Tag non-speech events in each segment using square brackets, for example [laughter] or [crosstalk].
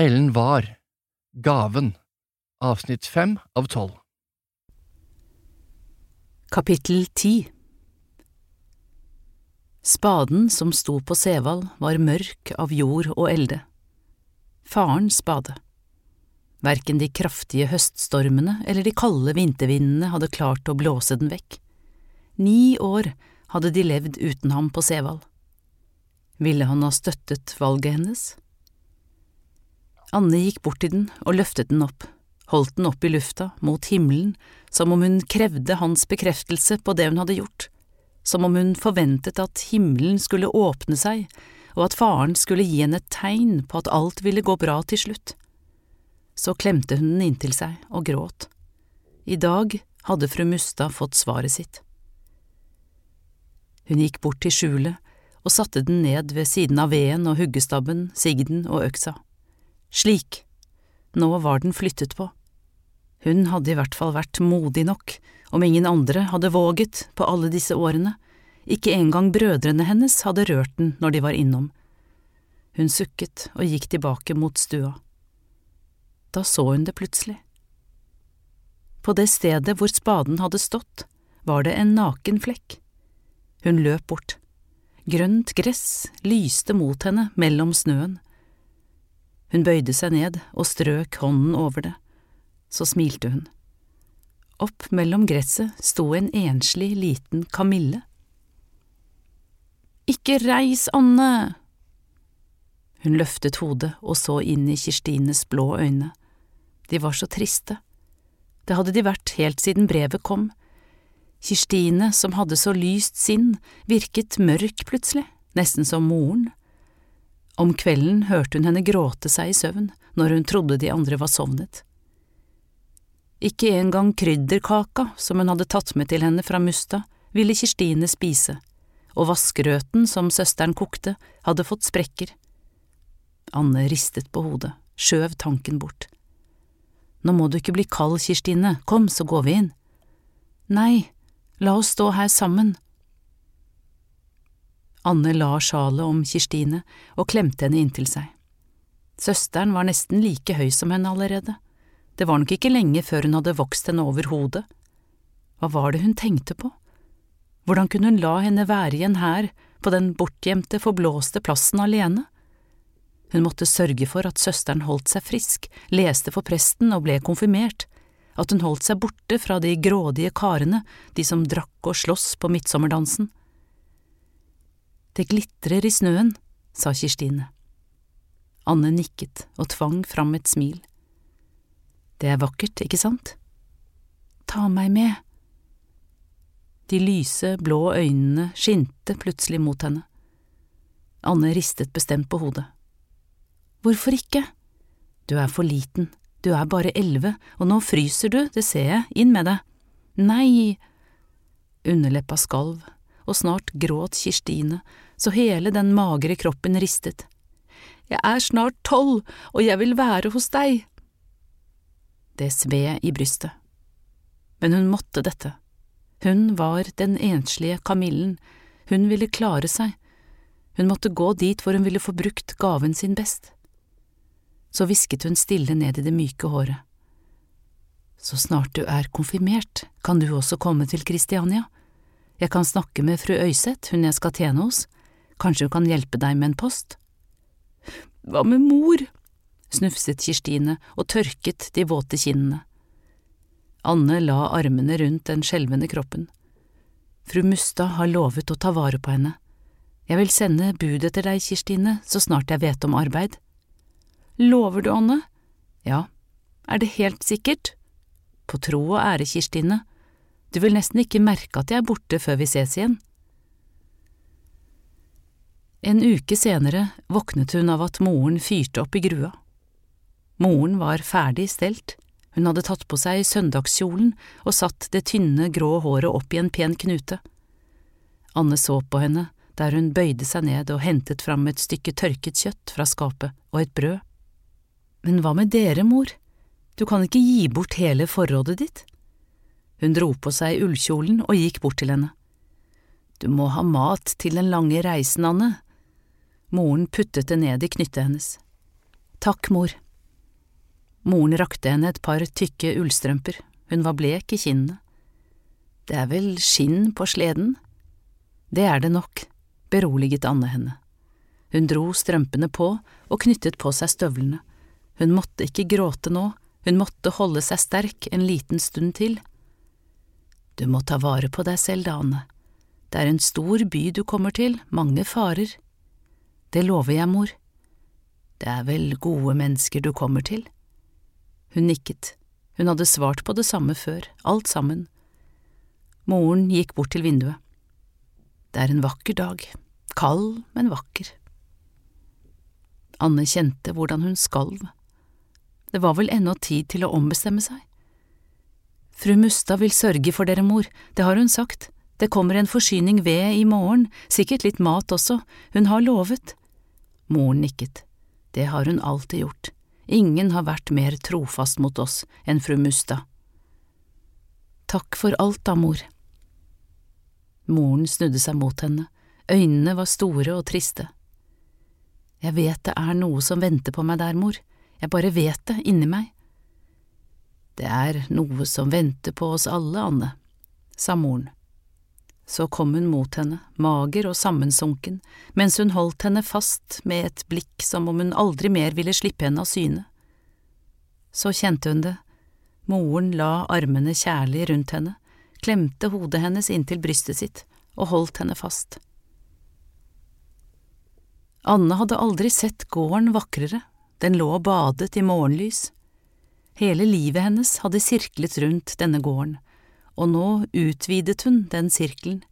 Ellen var Gaven Avsnitt fem av tolv Kapittel ti Spaden som sto på Sevald var mørk av jord og elde. Farens spade. Verken de kraftige høststormene eller de kalde vintervindene hadde klart å blåse den vekk. Ni år hadde de levd uten ham på Sevald. Ville han ha støttet valget hennes? Anne gikk bort til den og løftet den opp, holdt den opp i lufta, mot himmelen, som om hun krevde hans bekreftelse på det hun hadde gjort, som om hun forventet at himmelen skulle åpne seg, og at faren skulle gi henne et tegn på at alt ville gå bra til slutt. Så klemte hun den inntil seg og gråt. I dag hadde fru Mustad fått svaret sitt. Hun gikk bort til skjulet og satte den ned ved siden av veden og huggestabben, sigden og øksa. Slik, nå var den flyttet på. Hun hadde i hvert fall vært modig nok, om ingen andre hadde våget på alle disse årene, ikke engang brødrene hennes hadde rørt den når de var innom. Hun sukket og gikk tilbake mot stua. Da så hun det plutselig. På det stedet hvor spaden hadde stått, var det en naken flekk. Hun løp bort. Grønt gress lyste mot henne mellom snøen. Hun bøyde seg ned og strøk hånden over det. Så smilte hun. Opp mellom gresset sto en enslig liten kamille. Ikke reis, Anne! Hun løftet hodet og så inn i Kirstines blå øyne. De var så triste. Det hadde de vært helt siden brevet kom. Kirstine, som hadde så lyst sinn, virket mørk plutselig, nesten som moren. Om kvelden hørte hun henne gråte seg i søvn når hun trodde de andre var sovnet. Ikke engang krydderkaka som hun hadde tatt med til henne fra Musta, ville Kirstine spise, og vaskerøten som søsteren kokte, hadde fått sprekker. Anne ristet på hodet, skjøv tanken bort. Nå må du ikke bli kald, Kirstine, kom, så går vi inn. Nei, la oss stå her sammen. Anne la sjalet om Kirstine og klemte henne inntil seg. Søsteren var nesten like høy som henne allerede. Det var nok ikke lenge før hun hadde vokst henne over hodet. Hva var det hun tenkte på? Hvordan kunne hun la henne være igjen her, på den bortgjemte, forblåste plassen alene? Hun måtte sørge for at søsteren holdt seg frisk, leste for presten og ble konfirmert, at hun holdt seg borte fra de grådige karene, de som drakk og sloss på midtsommerdansen. Det glitrer i snøen, sa Kirstine. Anne nikket og tvang fram et smil. Det er vakkert, ikke sant? Ta meg med. De lyse, blå øynene skinte plutselig mot henne. Anne ristet bestemt på hodet. Hvorfor ikke? Du er for liten, du er bare elleve, og nå fryser du, det ser jeg, inn med deg. Nei… Underleppa skalv, og snart gråt Kirstine så hele den magre kroppen ristet. Jeg er snart tolv, og jeg vil være hos deg. Det sved i brystet. Men hun måtte dette. Hun var den enslige kamillen, hun ville klare seg, hun måtte gå dit hvor hun ville få brukt gaven sin best. Så hvisket hun stille ned i det myke håret. Så snart du er konfirmert, kan du også komme til Kristiania. Jeg kan snakke med fru Øyseth, hun jeg skal tjene hos, kanskje hun kan hjelpe deg med en post. Hva med mor? snufset Kirstine og tørket de våte kinnene. Anne la armene rundt den skjelvende kroppen. Fru Mustad har lovet å ta vare på henne. Jeg vil sende bud etter deg, Kirstine, så snart jeg vet om arbeid. Lover du, Anne? Ja. Er det helt sikkert? På tro og ære, Kirstine. Du vil nesten ikke merke at jeg er borte før vi ses igjen. En uke senere våknet hun av at moren fyrte opp i grua. Moren var ferdig stelt, hun hadde tatt på seg søndagskjolen og satt det tynne, grå håret opp i en pen knute. Anne så på henne der hun bøyde seg ned og hentet fram et stykke tørket kjøtt fra skapet og et brød. Men hva med dere, mor, du kan ikke gi bort hele forrådet ditt? Hun dro på seg ullkjolen og gikk bort til henne. Du må ha mat til den lange reisen, Anne. Moren puttet det ned i knyttet hennes. Takk, mor, Moren rakte henne et par tykke ullstrømper, hun var blek i kinnene. Det er vel skinn på sleden? Det er det nok, beroliget Anne henne. Hun dro strømpene på og knyttet på seg støvlene. Hun måtte ikke gråte nå, hun måtte holde seg sterk en liten stund til. Du må ta vare på deg selv, Dane. Det er en stor by du kommer til, mange farer. Det lover jeg, mor. Det er vel gode mennesker du kommer til? Hun nikket, hun hadde svart på det samme før, alt sammen. Moren gikk bort til vinduet. Det er en vakker dag, kald, men vakker. Anne kjente hvordan hun skalv. Det var vel ennå tid til å ombestemme seg. Fru Mustad vil sørge for dere, mor, det har hun sagt, det kommer en forsyning ved i morgen, sikkert litt mat også, hun har lovet. Moren nikket, det har hun alltid gjort, ingen har vært mer trofast mot oss enn fru Mustad. Takk for alt da, mor. Moren snudde seg mot henne, øynene var store og triste. Jeg vet det er noe som venter på meg der, mor, jeg bare vet det inni meg. Det er noe som venter på oss alle, Anne, sa moren. Så kom hun mot henne, mager og sammensunken, mens hun holdt henne fast med et blikk som om hun aldri mer ville slippe henne av syne. Så kjente hun det, moren la armene kjærlig rundt henne, klemte hodet hennes inntil brystet sitt og holdt henne fast. Anne hadde aldri sett gården vakrere, den lå og badet i morgenlys. Hele livet hennes hadde sirklet rundt denne gården, og nå utvidet hun den sirkelen.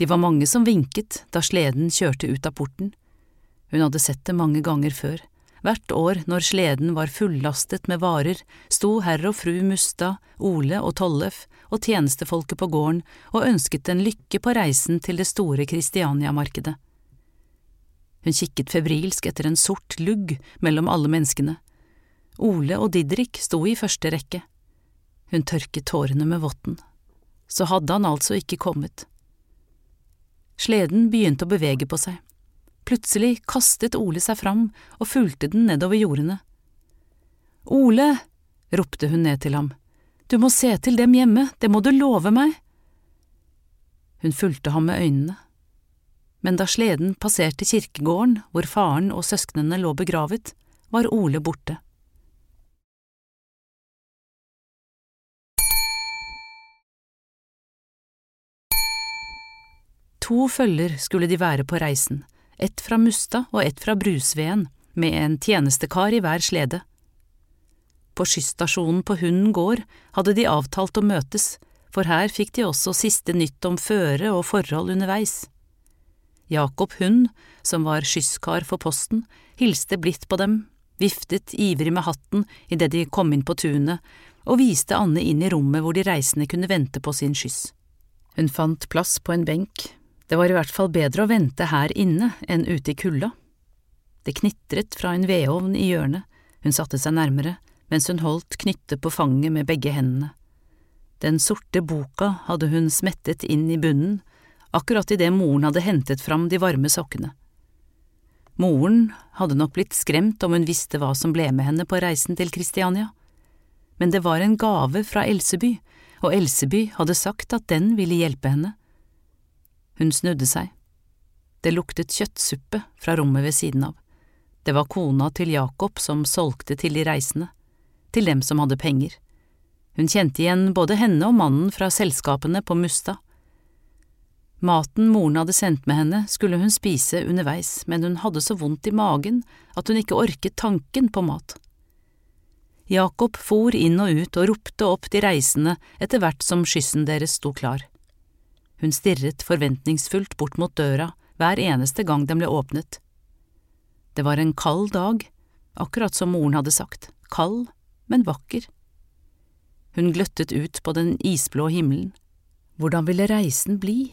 De var mange som vinket da sleden kjørte ut av porten. Hun hadde sett det mange ganger før, Hvert år når sleden var fullastet med varer, sto herr og fru Mustad, Ole og Tollef og tjenestefolket på gården og ønsket den lykke på reisen til det store Kristiania-markedet. Hun kikket febrilsk etter en sort lugg mellom alle menneskene. Ole og Didrik sto i første rekke. Hun tørket tårene med votten. Så hadde han altså ikke kommet. Sleden begynte å bevege på seg. Plutselig kastet Ole seg fram og fulgte den nedover jordene. Ole, ropte hun ned til ham, du må se til dem hjemme, det må du love meg. Hun fulgte ham med øynene, men da sleden passerte kirkegården hvor faren og søsknene lå begravet, var Ole borte. To følger skulle de være på reisen ett fra Mustad og ett fra Brusveen, med en tjenestekar i hver slede. På skysstasjonen på Hunden gård hadde de avtalt å møtes, for her fikk de også siste nytt om føre og forhold underveis. Jakob Hund, som var skysskar for posten, hilste blidt på dem, viftet ivrig med hatten idet de kom inn på tunet, og viste Anne inn i rommet hvor de reisende kunne vente på sin skyss. Hun fant plass på en benk, det var i hvert fall bedre å vente her inne enn ute i kulda. Det knitret fra en vedovn i hjørnet, hun satte seg nærmere, mens hun holdt knyttet på fanget med begge hendene. Den sorte boka hadde hun smettet inn i bunnen, akkurat idet moren hadde hentet fram de varme sokkene. Moren hadde nok blitt skremt om hun visste hva som ble med henne på reisen til Kristiania, men det var en gave fra Elseby, og Elseby hadde sagt at den ville hjelpe henne. Hun snudde seg. Det luktet kjøttsuppe fra rommet ved siden av. Det var kona til Jakob som solgte til de reisende, til dem som hadde penger. Hun kjente igjen både henne og mannen fra selskapene på Mustad. Maten moren hadde sendt med henne, skulle hun spise underveis, men hun hadde så vondt i magen at hun ikke orket tanken på mat. Jakob for inn og ut og ropte opp de reisende etter hvert som skyssen deres sto klar. Hun stirret forventningsfullt bort mot døra hver eneste gang den ble åpnet. Det var en kald dag, akkurat som moren hadde sagt, kald, men vakker. Hun gløttet ut på den isblå himmelen. Hvordan ville reisen bli?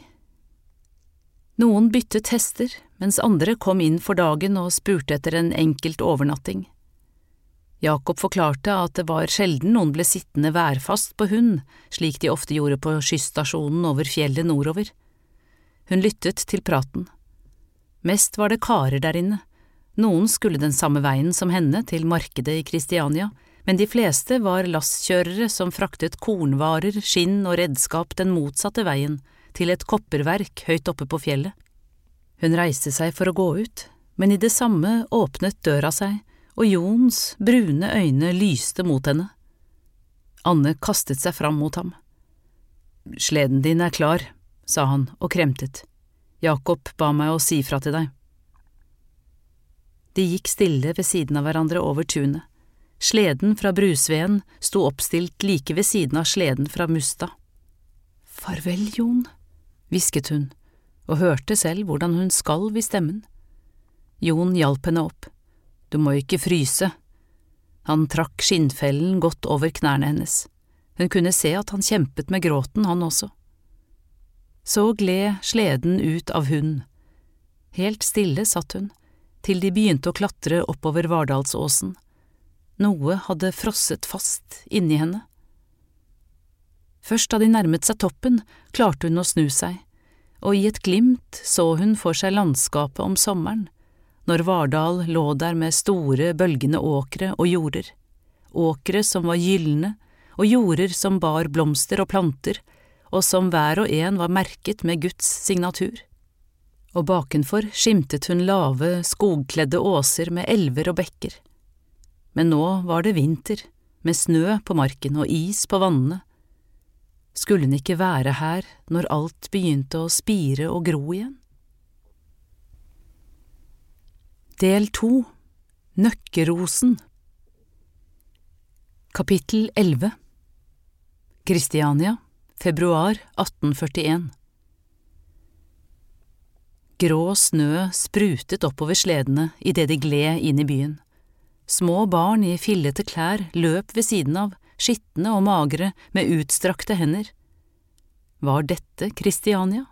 Noen byttet hester, mens andre kom inn for dagen og spurte etter en enkelt overnatting. Jakob forklarte at det var sjelden noen ble sittende værfast på hund, slik de ofte gjorde på skysstasjonen over fjellet nordover. Hun lyttet til praten. Mest var det karer der inne, Noen skulle den samme veien som henne til markedet i Kristiania, men de fleste var lastkjørere som fraktet kornvarer, skinn og redskap den motsatte veien, til et kopperverk høyt oppe på fjellet. Hun reiste seg for å gå ut, men i det samme åpnet døra seg, og Jons brune øyne lyste mot henne. Anne kastet seg fram mot ham. Sleden din er klar, sa han og kremtet. Jakob ba meg å si fra til deg. De gikk stille ved siden av hverandre over tunet. Sleden fra Brusveen sto oppstilt like ved siden av sleden fra Musta. Farvel, Jon, hvisket hun, og hørte selv hvordan hun skalv i stemmen. Jon hjalp henne opp. Du må ikke fryse. Han trakk skinnfellen godt over knærne hennes. Hun kunne se at han kjempet med gråten, han også. Så gled sleden ut av hund. Helt stille satt hun, til de begynte å klatre oppover Vardalsåsen. Noe hadde frosset fast inni henne. Først da de nærmet seg toppen, klarte hun å snu seg, og i et glimt så hun for seg landskapet om sommeren, når Vardal lå der med store, bølgende åkre og jorder, åkre som var gylne, og jorder som bar blomster og planter, og som hver og en var merket med Guds signatur og bakenfor skimtet hun lave, skogkledde åser med elver og bekker. Men nå var det vinter, med snø på marken og is på vannene. Skulle hun ikke være her når alt begynte å spire og gro igjen? Del to Nøkkerosen Kapittel 11 Kristiania, februar 1841 Grå snø sprutet oppover sledene idet de gled inn i byen. Små barn i fillete klær løp ved siden av, skitne og magre, med utstrakte hender. Var dette Kristiania?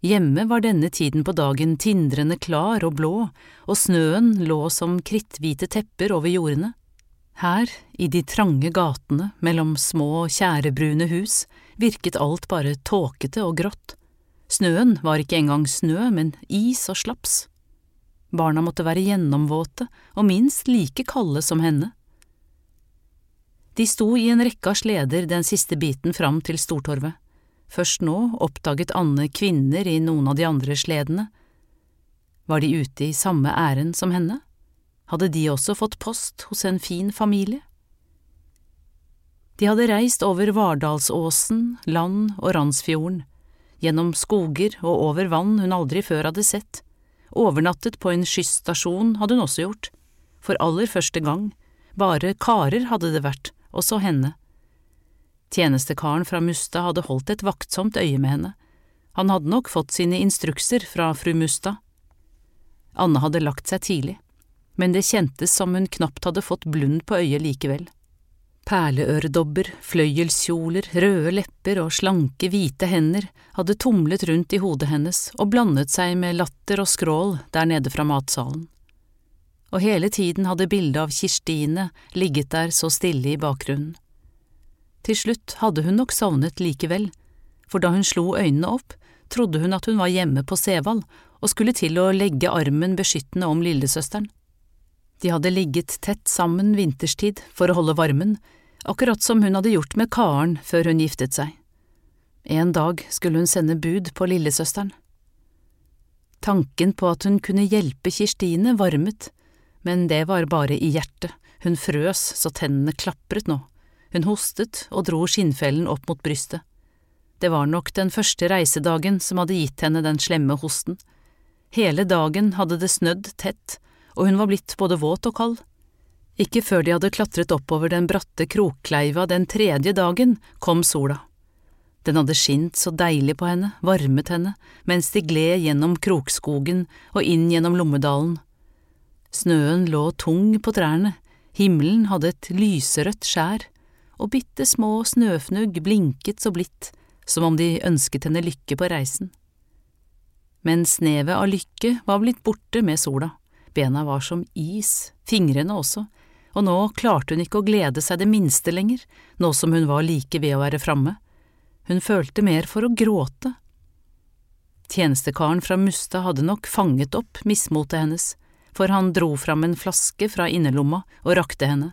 Hjemme var denne tiden på dagen tindrende klar og blå, og snøen lå som kritthvite tepper over jordene. Her, i de trange gatene mellom små, tjærebrune hus, virket alt bare tåkete og grått. Snøen var ikke engang snø, men is og slaps. Barna måtte være gjennomvåte og minst like kalde som henne. De sto i en rekke av sleder den siste biten fram til Stortorvet. Først nå oppdaget Anne kvinner i noen av de andre sledene. Var de ute i samme ærend som henne? Hadde de også fått post hos en fin familie? De hadde reist over Vardalsåsen, Land og Randsfjorden gjennom skoger og over vann hun aldri før hadde sett. Overnattet på en skysstasjon hadde hun også gjort, for aller første gang, bare karer hadde det vært, også henne. Tjenestekaren fra Musta hadde holdt et vaktsomt øye med henne, han hadde nok fått sine instrukser fra fru Musta. Anne hadde lagt seg tidlig, men det kjentes som hun knapt hadde fått blund på øyet likevel. Perleøredobber, fløyelskjoler, røde lepper og slanke, hvite hender hadde tumlet rundt i hodet hennes og blandet seg med latter og skrål der nede fra matsalen. Og hele tiden hadde bildet av Kirstine ligget der så stille i bakgrunnen. Til slutt hadde hun nok sovnet likevel, for da hun slo øynene opp, trodde hun at hun var hjemme på Sevald og skulle til å legge armen beskyttende om lillesøsteren. De hadde ligget tett sammen vinterstid for å holde varmen, akkurat som hun hadde gjort med Karen før hun giftet seg. En dag skulle hun sende bud på lillesøsteren. Tanken på at hun kunne hjelpe Kirstine varmet, men det var bare i hjertet, hun frøs så tennene klapret nå, hun hostet og dro skinnfellen opp mot brystet. Det var nok den første reisedagen som hadde gitt henne den slemme hosten. Hele dagen hadde det snødd tett, og hun var blitt både våt og kald. Ikke før de hadde klatret oppover den bratte krokkleiva den tredje dagen, kom sola. Den hadde skint så deilig på henne, varmet henne, mens de gled gjennom krokskogen og inn gjennom Lommedalen. Snøen lå tung på trærne, himmelen hadde et lyserødt skjær, og bitte små snøfnugg blinket så blidt, som om de ønsket henne lykke på reisen. Men snevet av lykke var blitt borte med sola, bena var som is, fingrene også, og nå klarte hun ikke å glede seg det minste lenger, nå som hun var like ved å være framme. Hun følte mer for å gråte. Tjenestekaren fra Mustad hadde nok fanget opp mismotet hennes, for han dro fram en flaske fra innerlomma og rakte henne.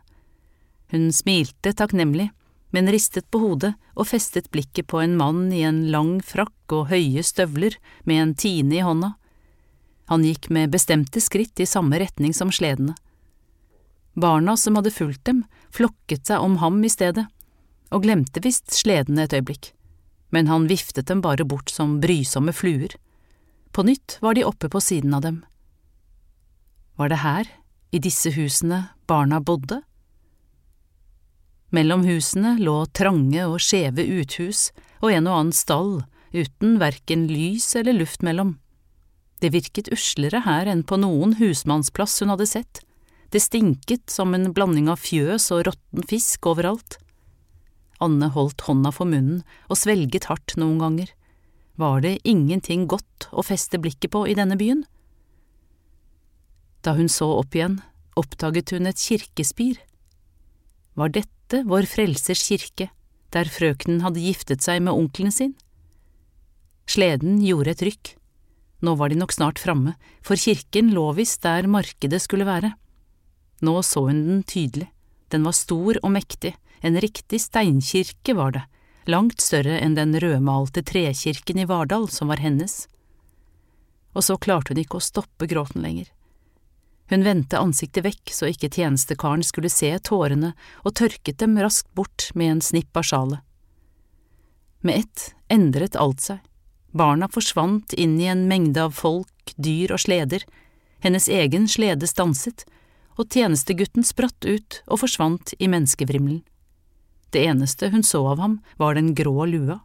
Hun smilte takknemlig, men ristet på hodet og festet blikket på en mann i en lang frakk og høye støvler med en tine i hånda. Han gikk med bestemte skritt i samme retning som sledene. Barna som hadde fulgt dem, flokket seg om ham i stedet, og glemte visst sledene et øyeblikk men han viftet dem bare bort som brysomme fluer. På nytt var de oppe på siden av dem. Var det her, i disse husene, barna bodde? Mellom husene lå trange og skjeve uthus og en og annen stall, uten verken lys eller luft mellom. Det virket uslere her enn på noen husmannsplass hun hadde sett, det stinket som en blanding av fjøs og råtten fisk overalt. Anne holdt hånda for munnen og svelget hardt noen ganger. Var det ingenting godt å feste blikket på i denne byen? Da hun så opp igjen, oppdaget hun et kirkespir. Var dette Vår Frelsers kirke, der frøkenen hadde giftet seg med onkelen sin? Sleden gjorde et rykk. Nå var de nok snart framme, for kirken lå visst der markedet skulle være. Nå så hun den tydelig, den var stor og mektig, en riktig steinkirke var det, langt større enn den rødmalte trekirken i Vardal som var hennes. Og så klarte hun ikke å stoppe gråten lenger. Hun vendte ansiktet vekk så ikke tjenestekaren skulle se tårene, og tørket dem raskt bort med en snipp av sjalet. Med ett endret alt seg. Barna forsvant inn i en mengde av folk, dyr og sleder, hennes egen slede stanset, og tjenestegutten spratt ut og forsvant i menneskevrimmelen. Det eneste hun så av ham, var den grå lua.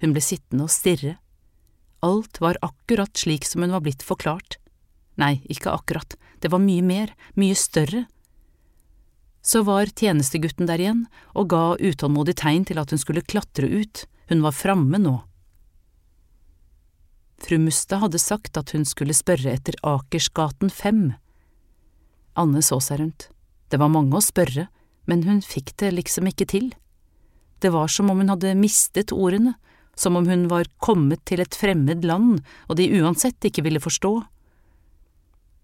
Hun ble sittende og stirre. Alt var akkurat slik som hun var blitt forklart. Nei, ikke akkurat, det var mye mer, mye større. Så var tjenestegutten der igjen og ga utålmodig tegn til at hun skulle klatre ut, hun var framme nå. Fru Mustad hadde sagt at hun skulle spørre etter Akersgaten fem. Anne så seg rundt. Det var mange å spørre, men hun fikk det liksom ikke til. Det var som om hun hadde mistet ordene, som om hun var kommet til et fremmed land og de uansett ikke ville forstå.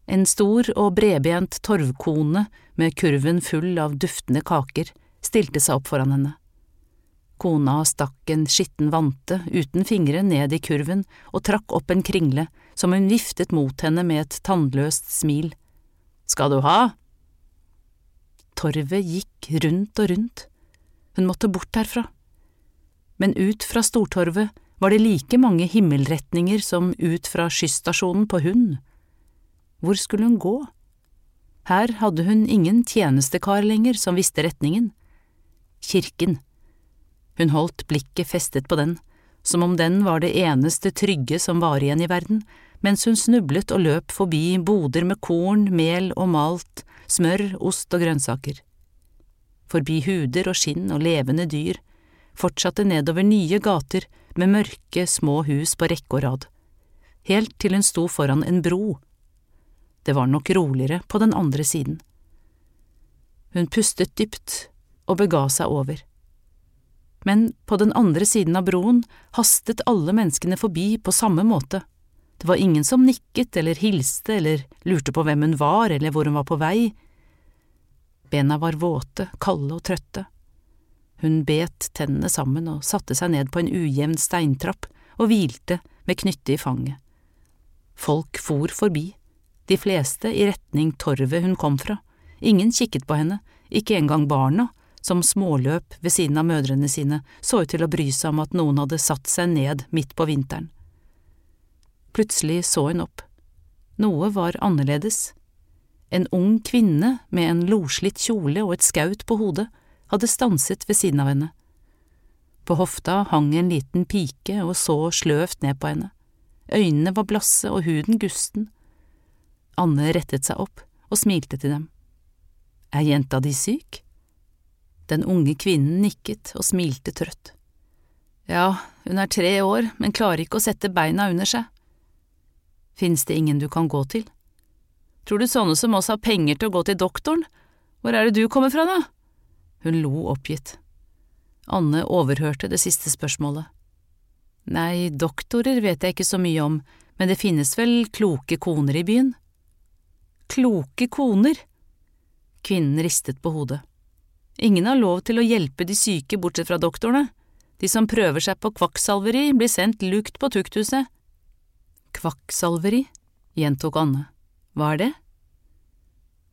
En stor og bredbent torvkone med kurven full av duftende kaker stilte seg opp foran henne. Kona stakk en skitten vante uten fingre ned i kurven og trakk opp en kringle som hun viftet mot henne med et tannløst smil. Skal du ha? Torvet gikk rundt og rundt. Hun måtte bort herfra. Men ut fra Stortorvet var det like mange himmelretninger som ut fra skysstasjonen på Hund. Hvor skulle hun gå? Her hadde hun ingen tjenestekar lenger som visste retningen. Kirken. Hun holdt blikket festet på den, som om den var det eneste trygge som var igjen i verden, mens hun snublet og løp forbi boder med korn, mel og malt, smør, ost og grønnsaker. Forbi huder og skinn og levende dyr, fortsatte nedover nye gater med mørke, små hus på rekke og rad, helt til hun sto foran en bro. Det var nok roligere på den andre siden. Hun pustet dypt og bega seg over. Men på den andre siden av broen hastet alle menneskene forbi på samme måte. Det var ingen som nikket eller hilste eller lurte på hvem hun var eller hvor hun var på vei, Bena var våte, kalde og trøtte. Hun bet tennene sammen og satte seg ned på en ujevn steintrapp og hvilte med knyttet i fanget. Folk for forbi, de fleste i retning torvet hun kom fra, ingen kikket på henne, ikke engang barna, som småløp ved siden av mødrene sine, så ut til å bry seg om at noen hadde satt seg ned midt på vinteren. Plutselig så hun opp. Noe var annerledes. En ung kvinne med en loslitt kjole og et skaut på hodet hadde stanset ved siden av henne. På hofta hang en liten pike og så sløvt ned på henne. Øynene var blasse og huden gusten. Anne rettet seg opp og smilte til dem. Er jenta di syk? Den unge kvinnen nikket og smilte trøtt. Ja, hun er tre år, men klarer ikke å sette beina under seg. Finnes det ingen du kan gå til? Tror du sånne som oss har penger til å gå til doktoren? Hvor er det du kommer fra, da? Hun lo oppgitt. Anne overhørte det siste spørsmålet. Nei, doktorer vet jeg ikke så mye om, men det finnes vel kloke koner i byen? Kloke koner? Kvinnen ristet på hodet. Ingen har lov til å hjelpe de syke bortsett fra doktorene. De som prøver seg på kvakksalveri, blir sendt lukt på tukthuset. Kvakksalveri, gjentok Anne. Hva er det?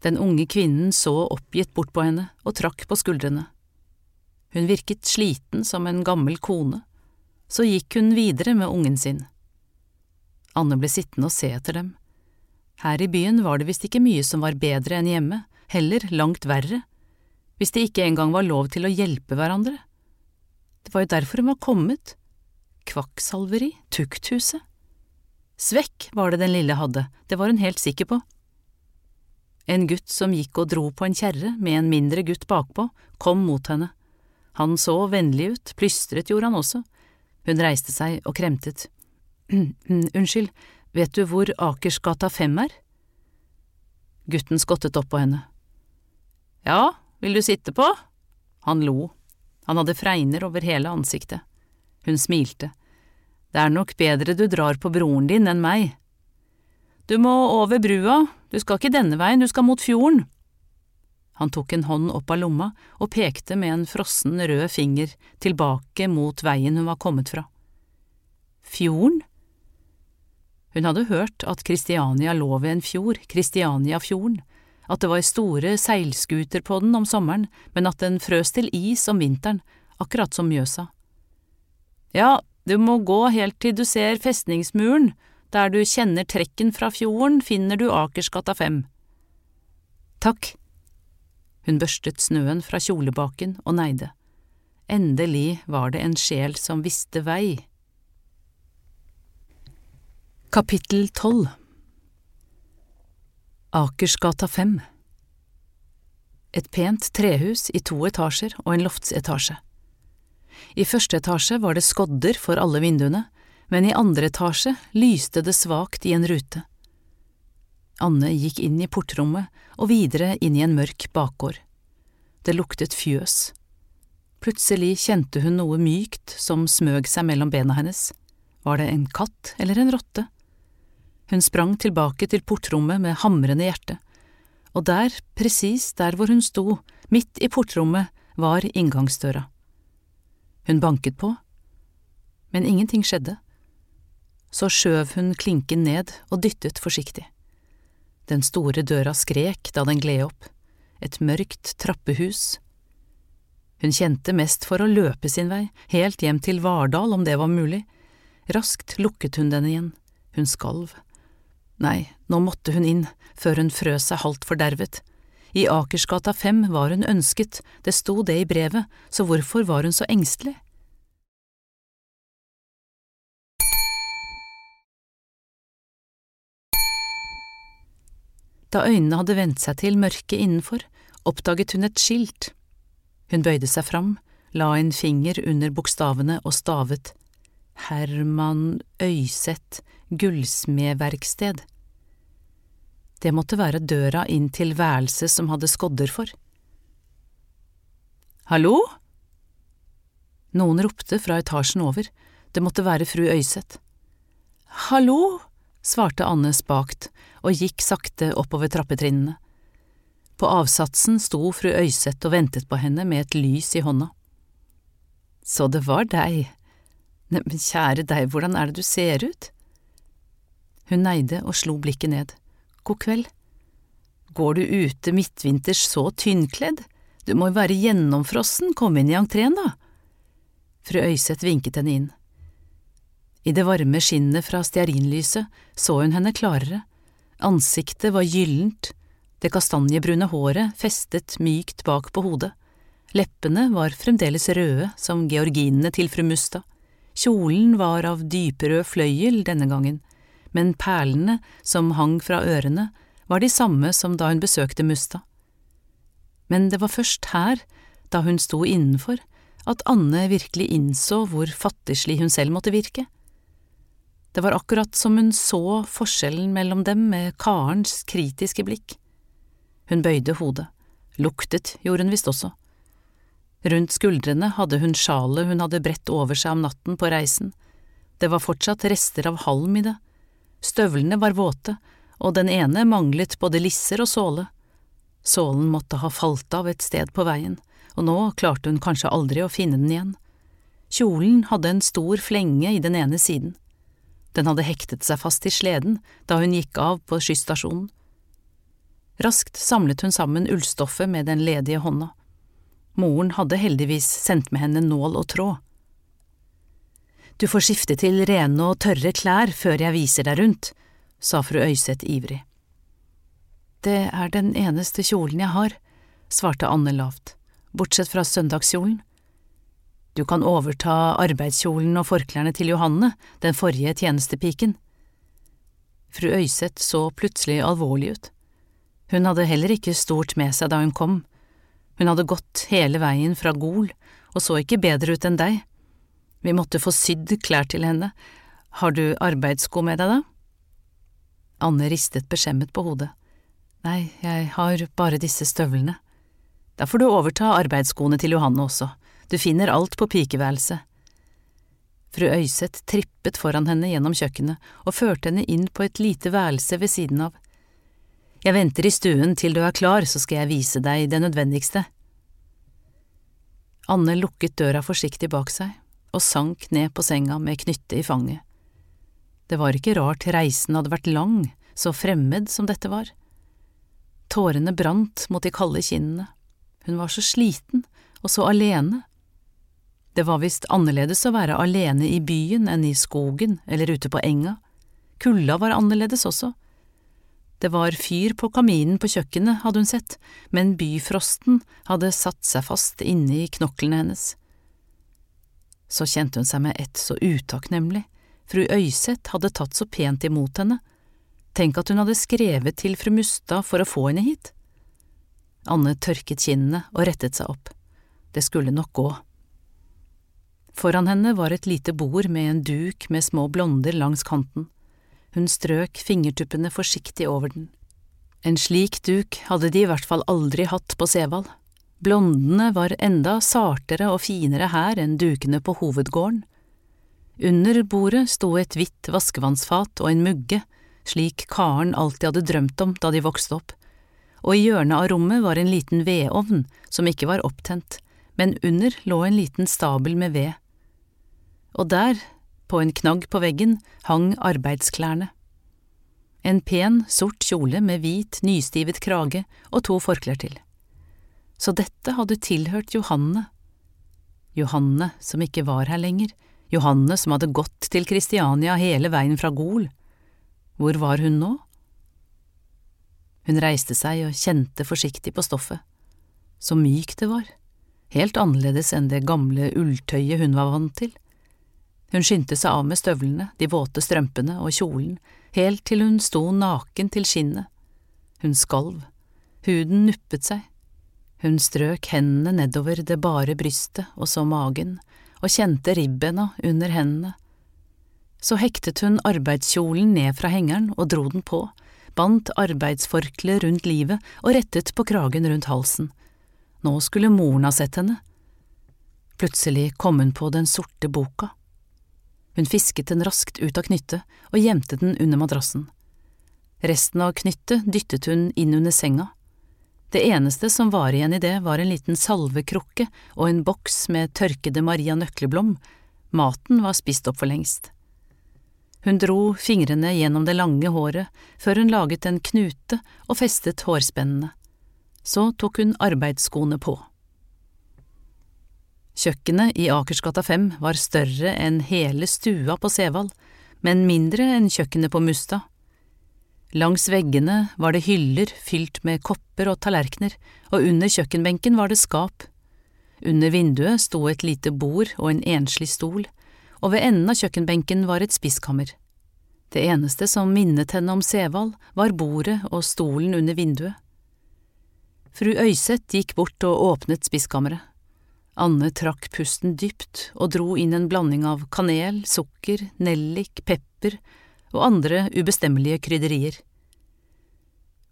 Den unge kvinnen så oppgitt bort på henne og trakk på skuldrene. Hun virket sliten som en gammel kone. Så gikk hun videre med ungen sin. Anne ble sittende og se etter dem. Her i byen var det visst ikke mye som var bedre enn hjemme, heller langt verre, hvis det ikke engang var lov til å hjelpe hverandre. Det var jo derfor hun var kommet. Kvakksalveri, tukthuset. Svekk var det den lille hadde, det var hun helt sikker på. En gutt som gikk og dro på en kjerre med en mindre gutt bakpå, kom mot henne. Han så vennlig ut, plystret gjorde han også. Hun reiste seg og kremtet. [clears throat] Unnskyld, vet du hvor Akersgata 5 er? Gutten skottet opp på henne. Ja, vil du sitte på? Han lo. Han hadde fregner over hele ansiktet. Hun smilte. Det er nok bedre du drar på broren din enn meg. Du må over brua, du skal ikke denne veien, du skal mot fjorden. Han tok en hånd opp av lomma og pekte med en frossen rød finger tilbake mot veien hun var kommet fra. Fjorden? Hun hadde hørt at Kristiania lå ved en fjord, Kristianiafjorden, at det var store seilskuter på den om sommeren, men at den frøs til is om vinteren, akkurat som Mjøsa. Ja, du må gå helt til du ser festningsmuren, der du kjenner trekken fra fjorden, finner du Akersgata 5. Takk. Hun børstet snøen fra kjolebaken og neide. Endelig var det en sjel som visste vei. Kapittel tolv Akersgata 5 Et pent trehus i to etasjer og en loftsetasje. I første etasje var det skodder for alle vinduene, men i andre etasje lyste det svakt i en rute. Anne gikk inn i portrommet og videre inn i en mørk bakgård. Det luktet fjøs. Plutselig kjente hun noe mykt som smøg seg mellom bena hennes. Var det en katt eller en rotte? Hun sprang tilbake til portrommet med hamrende hjerte, og der, presis der hvor hun sto, midt i portrommet, var inngangsdøra. Hun banket på, men ingenting skjedde. Så skjøv hun klinken ned og dyttet forsiktig. Den store døra skrek da den gled opp, et mørkt trappehus. Hun kjente mest for å løpe sin vei, helt hjem til Vardal om det var mulig. Raskt lukket hun den igjen, hun skalv. Nei, nå måtte hun inn, før hun frøs seg halvt fordervet. I Akersgata fem var hun ønsket, det sto det i brevet, så hvorfor var hun så engstelig? Da øynene hadde vent seg til mørket innenfor, oppdaget hun et skilt. Hun bøyde seg fram, la en finger under bokstavene og stavet Herman Øyseth gullsmedverksted. Det måtte være døra inn til værelset som hadde skodder for. Hallo? Noen ropte fra etasjen over, det måtte være fru Øyseth. Hallo, svarte Anne spakt og gikk sakte oppover trappetrinnene. På avsatsen sto fru Øyseth og ventet på henne med et lys i hånda. Så det var deg. Neimen, kjære deg, hvordan er det du ser ut? Hun neide og slo blikket ned. God kveld. Går du ute midtvinters så tynnkledd? Du må jo være gjennomfrossen, kom inn i entreen, da. Fru Øyseth vinket henne inn. I det varme skinnet fra stearinlyset så hun henne klarere. Ansiktet var gyllent, det kastanjebrune håret festet mykt bak på hodet. Leppene var fremdeles røde som georginene til fru Mustad. Kjolen var av dyperød fløyel denne gangen men perlene som hang fra ørene, var de samme som da hun besøkte Musta. Men det var først her, da hun sto innenfor, at Anne virkelig innså hvor fattigslig hun selv måtte virke. Det var akkurat som hun så forskjellen mellom dem med Karens kritiske blikk. Hun bøyde hodet, luktet gjorde hun visst også. Rundt skuldrene hadde hun sjalet hun hadde bredt over seg om natten på reisen, Det var fortsatt rester av halm i det. Støvlene var våte, og den ene manglet både lisser og såle. Sålen måtte ha falt av et sted på veien, og nå klarte hun kanskje aldri å finne den igjen. Kjolen hadde en stor flenge i den ene siden. Den hadde hektet seg fast i sleden da hun gikk av på skysstasjonen. Raskt samlet hun sammen ullstoffet med den ledige hånda. Moren hadde heldigvis sendt med henne nål og tråd. Du får skifte til rene og tørre klær før jeg viser deg rundt, sa fru Øyseth ivrig. Det er den eneste kjolen jeg har, svarte Anne lavt, bortsett fra søndagskjolen. Du kan overta arbeidskjolen og forklærne til Johanne, den forrige tjenestepiken. Fru Øyseth så plutselig alvorlig ut. Hun hadde heller ikke stort med seg da hun kom. Hun hadde gått hele veien fra Gol og så ikke bedre ut enn deg. Vi måtte få sydd klær til henne. Har du arbeidssko med deg, da? Anne ristet beskjemmet på hodet. Nei, jeg har bare disse støvlene. Da får du overta arbeidsskoene til Johanne også, du finner alt på pikeværelset. Fru Øyseth trippet foran henne gjennom kjøkkenet og førte henne inn på et lite værelse ved siden av. Jeg venter i stuen til du er klar, så skal jeg vise deg det nødvendigste. Anne lukket døra forsiktig bak seg og sank ned på senga med knyttet i fanget. Det var ikke rart reisen hadde vært lang, så fremmed som dette var. Tårene brant mot de kalde kinnene, hun var så sliten og så alene. Det var visst annerledes å være alene i byen enn i skogen eller ute på enga, kulda var annerledes også. Det var fyr på kaminen på kjøkkenet, hadde hun sett, men byfrosten hadde satt seg fast inne i knoklene hennes. Så kjente hun seg med ett så utakknemlig, fru Øyseth hadde tatt så pent imot henne, tenk at hun hadde skrevet til fru Mustad for å få henne hit. Anne tørket kinnene og rettet seg opp, det skulle nok gå. Foran henne var et lite bord med en duk med små blonder langs kanten, hun strøk fingertuppene forsiktig over den. En slik duk hadde de i hvert fall aldri hatt på Sevald. Blondene var enda sartere og finere her enn dukene på hovedgården. Under bordet sto et hvitt vaskevannsfat og en mugge, slik Karen alltid hadde drømt om da de vokste opp, og i hjørnet av rommet var en liten vedovn som ikke var opptent, men under lå en liten stabel med ved. Og der, på en knagg på veggen, hang arbeidsklærne. En pen, sort kjole med hvit, nystivet krage og to forklær til så dette hadde tilhørt Johanne. Johanne som ikke var her lenger, Johanne som hadde gått til Kristiania hele veien fra Gol. Hvor var hun nå? Hun reiste seg og kjente forsiktig på stoffet. Så mykt det var, helt annerledes enn det gamle ulltøyet hun var vant til. Hun skyndte seg av med støvlene, de våte strømpene og kjolen, helt til hun sto naken til skinnet. Hun skalv, huden nuppet seg, hun strøk hendene nedover det bare brystet og så magen, og kjente ribbena under hendene. Så hektet hun arbeidskjolen ned fra hengeren og dro den på, bandt arbeidsforkleet rundt livet og rettet på kragen rundt halsen. Nå skulle moren ha sett henne. Plutselig kom hun på den sorte boka. Hun fisket den raskt ut av knyttet og gjemte den under madrassen. Resten av knyttet dyttet hun inn under senga det eneste som var igjen i det, var en liten salvekrukke og en boks med tørkede Maria Nøkleblom, maten var spist opp for lengst. Hun dro fingrene gjennom det lange håret før hun laget en knute og festet hårspennene. Så tok hun arbeidsskoene på. Kjøkkenet i Akersgata 5 var større enn hele stua på Sevald, men mindre enn kjøkkenet på Mustad. Langs veggene var det hyller fylt med kopper og tallerkener, og under kjøkkenbenken var det skap. Under vinduet sto et lite bord og en enslig stol, og ved enden av kjøkkenbenken var et spiskammer. Det eneste som minnet henne om Sevald, var bordet og stolen under vinduet. Fru Øyseth gikk bort og åpnet spiskammeret. Anne trakk pusten dypt og dro inn en blanding av kanel, sukker, nellik, pepper og andre ubestemmelige krydderier.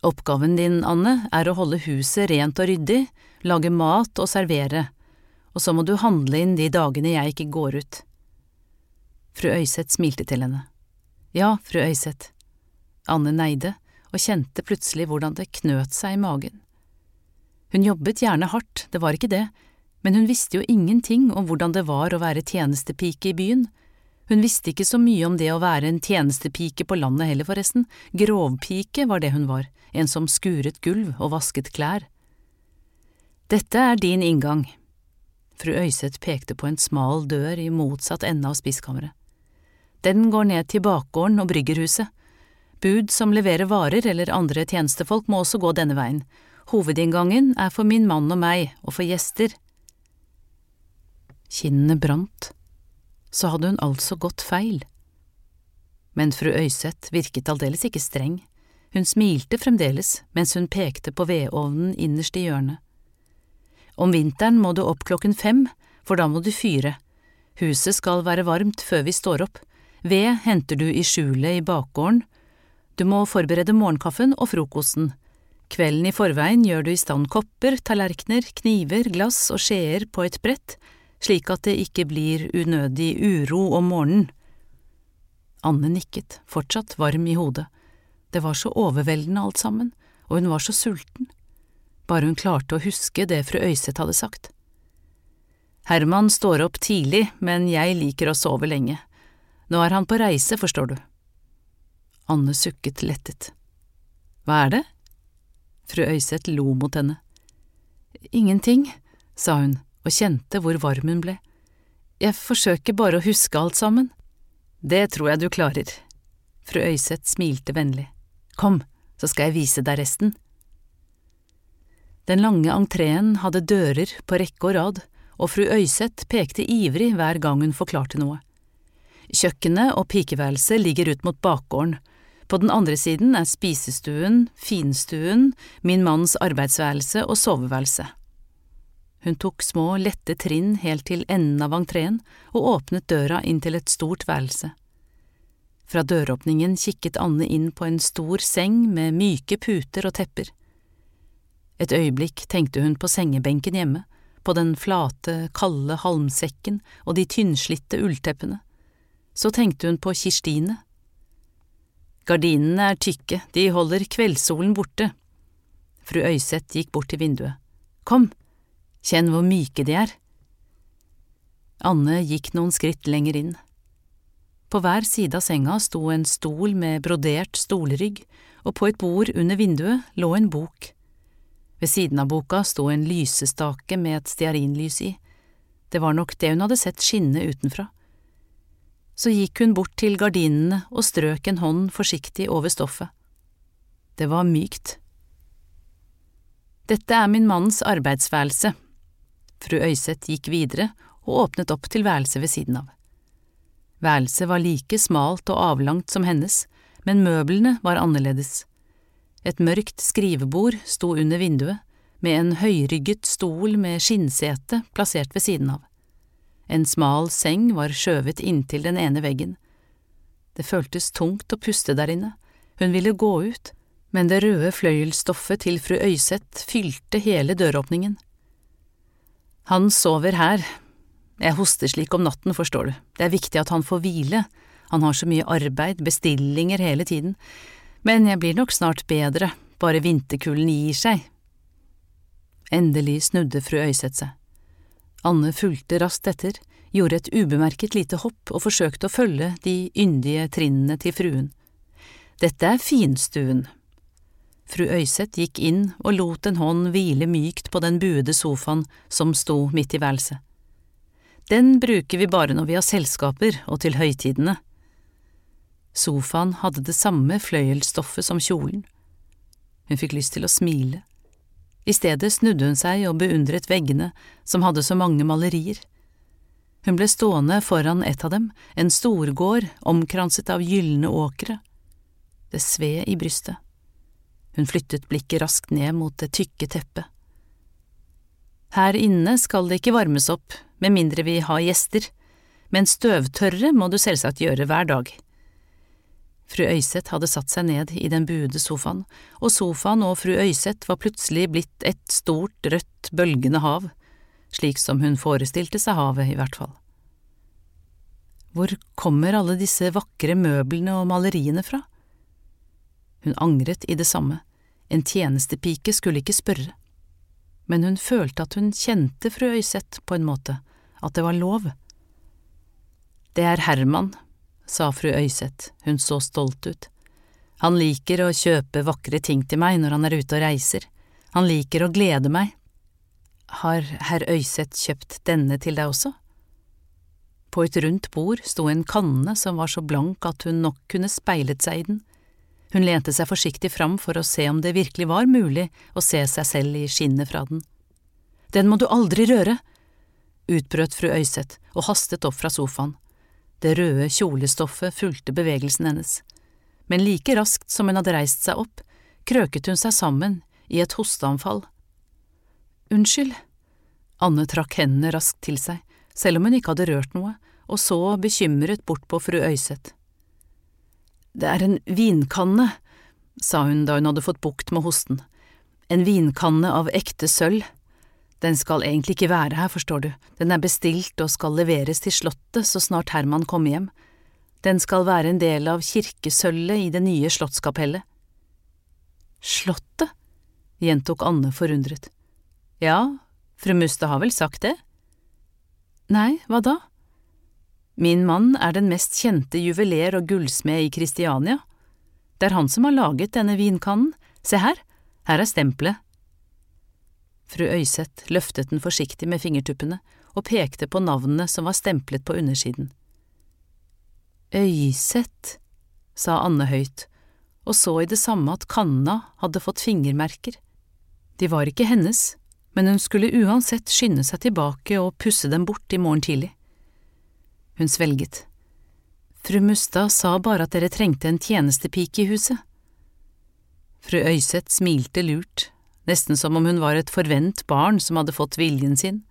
Oppgaven din, Anne, er å holde huset rent og ryddig, lage mat og servere, og så må du handle inn de dagene jeg ikke går ut. Fru Øyseth smilte til henne. Ja, fru Øyseth. Anne neide og kjente plutselig hvordan det knøt seg i magen. Hun jobbet gjerne hardt, det var ikke det, men hun visste jo ingenting om hvordan det var å være tjenestepike i byen. Hun visste ikke så mye om det å være en tjenestepike på landet heller, forresten, grovpike var det hun var, en som skuret gulv og vasket klær. Dette er din inngang. Fru Øyseth pekte på en smal dør i motsatt ende av spiskammeret. Den går ned til bakgården og bryggerhuset. Bud som leverer varer eller andre tjenestefolk må også gå denne veien. Hovedinngangen er for min mann og meg, og for gjester. Kinnene brant. Så hadde hun altså gått feil. Men fru Øyseth virket aldeles ikke streng. Hun smilte fremdeles mens hun pekte på vedovnen innerst i hjørnet. Om vinteren må du opp klokken fem, for da må du fyre. Huset skal være varmt før vi står opp. Ved henter du i skjulet i bakgården. Du må forberede morgenkaffen og frokosten. Kvelden i forveien gjør du i stand kopper, tallerkener, kniver, glass og skjeer på et brett, slik at det ikke blir unødig uro om morgenen. Anne nikket, fortsatt varm i hodet. Det var så overveldende alt sammen, og hun var så sulten. Bare hun klarte å huske det fru Øyseth hadde sagt. Herman står opp tidlig, men jeg liker å sove lenge. Nå er han på reise, forstår du. Anne sukket lettet. Hva er det? Fru Øyseth lo mot henne. Ingenting, sa hun og kjente hvor varm hun ble. Jeg forsøker bare å huske alt sammen. Det tror jeg du klarer. Fru Øyseth smilte vennlig. Kom, så skal jeg vise deg resten. Den lange entreen hadde dører på rekke og rad, og fru Øyseth pekte ivrig hver gang hun forklarte noe. Kjøkkenet og pikeværelset ligger ut mot bakgården. På den andre siden er spisestuen, finstuen, min manns arbeidsværelse og soveværelse. Hun tok små, lette trinn helt til enden av entreen og åpnet døra inn til et stort værelse. Fra døråpningen kikket Anne inn på en stor seng med myke puter og tepper. Et øyeblikk tenkte hun på sengebenken hjemme, på den flate, kalde halmsekken og de tynnslitte ullteppene. Så tenkte hun på Kirstine. Gardinene er tykke, de holder kveldssolen borte. Fru Øyseth gikk bort til vinduet. Kom, kjenn hvor myke de er. Anne gikk noen skritt lenger inn. På hver side av senga sto en stol med brodert stolrygg, og på et bord under vinduet lå en bok. Ved siden av boka sto en lysestake med et stearinlys i. Det var nok det hun hadde sett skinne utenfra. Så gikk hun bort til gardinene og strøk en hånd forsiktig over stoffet. Det var mykt. Dette er min manns arbeidsværelse. Fru Øyseth gikk videre og åpnet opp til værelset ved siden av. Værelset var like smalt og avlangt som hennes, men møblene var annerledes. Et mørkt skrivebord sto under vinduet, med en høyrygget stol med skinnsete plassert ved siden av. En smal seng var skjøvet inntil den ene veggen. Det føltes tungt å puste der inne, hun ville gå ut, men det røde fløyelsstoffet til fru Øyseth fylte hele døråpningen. Han sover her, jeg hoster slik om natten, forstår du, det er viktig at han får hvile, han har så mye arbeid, bestillinger hele tiden, men jeg blir nok snart bedre, bare vinterkulden gir seg. Endelig snudde fru Øyseth seg. Anne fulgte raskt etter, gjorde et ubemerket lite hopp og forsøkte å følge de yndige trinnene til fruen. Dette er finstuen. Fru Øyseth gikk inn og lot en hånd hvile mykt på den buede sofaen som sto midt i værelset. Den bruker vi bare når vi har selskaper og til høytidene. Sofaen hadde det samme fløyelsstoffet som kjolen. Hun fikk lyst til å smile. I stedet snudde hun seg og beundret veggene som hadde så mange malerier. Hun ble stående foran et av dem, en storgård omkranset av gylne åkre. Det sved i brystet. Hun flyttet blikket raskt ned mot det tykke teppet. Her inne skal det ikke varmes opp, med mindre vi har gjester, men støvtørre må du selvsagt gjøre hver dag. Fru Øyseth hadde satt seg ned i den buede sofaen, og sofaen og fru Øyseth var plutselig blitt et stort, rødt, bølgende hav, slik som hun forestilte seg havet, i hvert fall. Hvor kommer alle disse vakre møblene og maleriene fra? Hun angret i det samme, en tjenestepike skulle ikke spørre. Men hun følte at hun kjente fru Øyseth på en måte, at det var lov. Det er Herman, sa fru Øyseth, hun så stolt ut. Han liker å kjøpe vakre ting til meg når han er ute og reiser, han liker å glede meg. Har herr Øyseth kjøpt denne til deg også? På et rundt bord sto en kanne som var så blank at hun nok kunne speilet seg i den. Hun lente seg forsiktig fram for å se om det virkelig var mulig å se seg selv i skinnet fra den. Den må du aldri røre! utbrøt fru Øyseth og hastet opp fra sofaen. Det røde kjolestoffet fulgte bevegelsen hennes, men like raskt som hun hadde reist seg opp, krøket hun seg sammen i et hosteanfall. Unnskyld. Anne trakk hendene raskt til seg selv om hun ikke hadde rørt noe, og så bekymret bort på fru Øyseth. Det er en vinkanne, sa hun da hun hadde fått bukt med hosten, en vinkanne av ekte sølv. Den skal egentlig ikke være her, forstår du, den er bestilt og skal leveres til slottet så snart Herman kommer hjem. Den skal være en del av kirkesølvet i det nye slottskapellet. Slottet? gjentok Anne forundret. Ja, fru Muste har vel sagt det? Nei, hva da? Min mann er den mest kjente juveler og gullsmed i Kristiania. Det er han som har laget denne vinkannen. Se her, her er stempelet. Fru Øyseth løftet den forsiktig med fingertuppene og pekte på navnene som var stemplet på undersiden. Øyseth, sa Anne høyt, og så i det samme at kanna hadde fått fingermerker. De var ikke hennes, men hun skulle uansett skynde seg tilbake og pusse dem bort i morgen tidlig. Hun svelget. Fru Mustad sa bare at dere trengte en tjenestepike i huset. Fru Øyseth smilte lurt, nesten som om hun var et forvent barn som hadde fått viljen sin.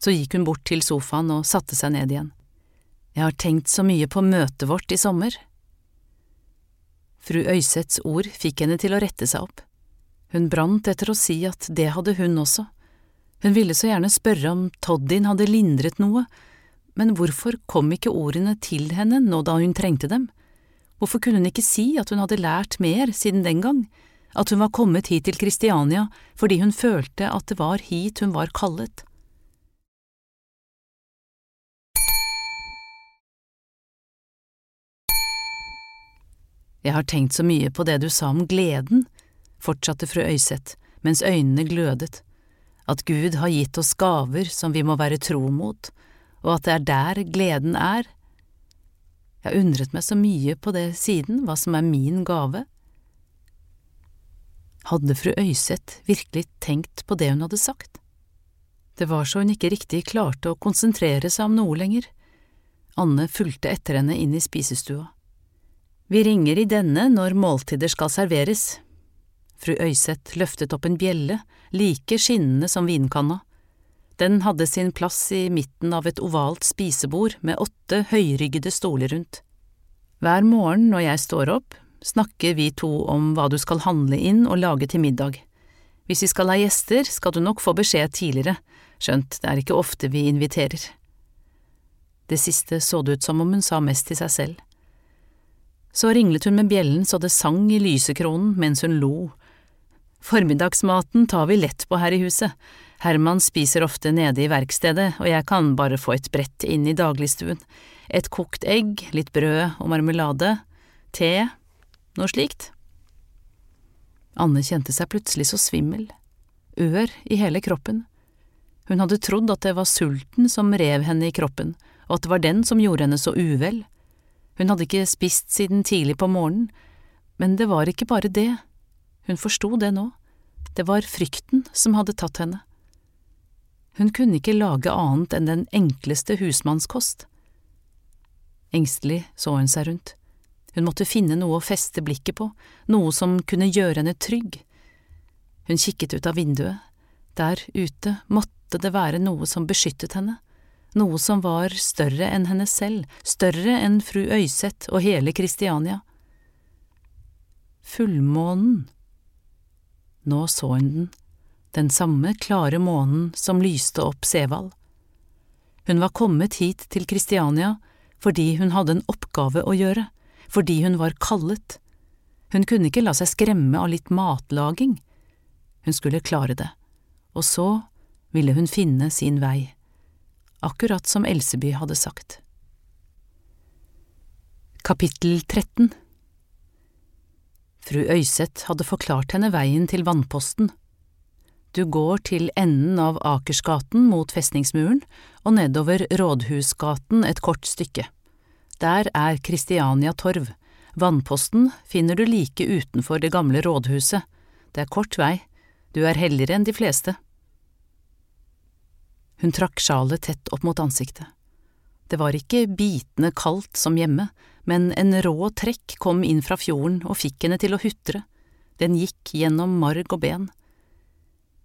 Så gikk hun bort til sofaen og satte seg ned igjen. Jeg har tenkt så mye på møtet vårt i sommer. Fru Øyseths ord fikk henne til å rette seg opp. Hun brant etter å si at det hadde hun også. Hun ville så gjerne spørre om Toddin hadde lindret noe, men hvorfor kom ikke ordene til henne nå da hun trengte dem? Hvorfor kunne hun ikke si at hun hadde lært mer siden den gang, at hun var kommet hit til Kristiania fordi hun følte at det var hit hun var kallet? Jeg har tenkt så mye på det du sa om gleden, fortsatte fru Øyseth mens øynene glødet, at Gud har gitt oss gaver som vi må være tro mot, og at det er der gleden er. Jeg har undret meg så mye på det siden, hva som er min gave. Hadde fru Øyseth virkelig tenkt på det hun hadde sagt? Det var så hun ikke riktig klarte å konsentrere seg om noe lenger. Anne fulgte etter henne inn i spisestua. Vi ringer i denne når måltider skal serveres, Fru Øyseth løftet opp en bjelle, like skinnende som vinkanna. Den hadde sin plass i midten av et ovalt spisebord med åtte høyryggede stoler rundt. Hver morgen når jeg står opp, snakker vi to om hva du skal handle inn og lage til middag. Hvis vi skal ha gjester, skal du nok få beskjed tidligere, skjønt det er ikke ofte vi inviterer. Det siste så det ut som om hun sa mest til seg selv. Så ringlet hun med bjellen så det sang i lysekronen mens hun lo Formiddagsmaten tar vi lett på her i huset. Herman spiser ofte nede i verkstedet, og jeg kan bare få et brett inn i dagligstuen. Et kokt egg, litt brød og marmelade, te, noe slikt. Anne kjente seg plutselig så svimmel, ør i hele kroppen. Hun hadde trodd at det var sulten som rev henne i kroppen, og at det var den som gjorde henne så uvel. Hun hadde ikke spist siden tidlig på morgenen, men det var ikke bare det. Hun forsto det nå, det var frykten som hadde tatt henne. Hun kunne ikke lage annet enn den enkleste husmannskost. Engstelig så hun seg rundt. Hun måtte finne noe å feste blikket på, noe som kunne gjøre henne trygg. Hun kikket ut av vinduet. Der ute måtte det være noe som beskyttet henne, noe som var større enn henne selv, større enn fru Øyseth og hele Kristiania. Fullmånen nå så hun den, den samme klare månen som lyste opp Sevald. Hun var kommet hit til Kristiania fordi hun hadde en oppgave å gjøre, fordi hun var kallet. Hun kunne ikke la seg skremme av litt matlaging. Hun skulle klare det, og så ville hun finne sin vei, akkurat som Elseby hadde sagt. Kapittel 13 Fru Øyseth hadde forklart henne veien til vannposten. Du går til enden av Akersgaten mot festningsmuren og nedover Rådhusgaten et kort stykke. Der er Kristiania Torv. Vannposten finner du like utenfor det gamle rådhuset. Det er kort vei. Du er heldigere enn de fleste. Hun trakk sjalet tett opp mot ansiktet. Det var ikke bitende kaldt som hjemme, men en rå trekk kom inn fra fjorden og fikk henne til å hutre. Den gikk gjennom marg og ben.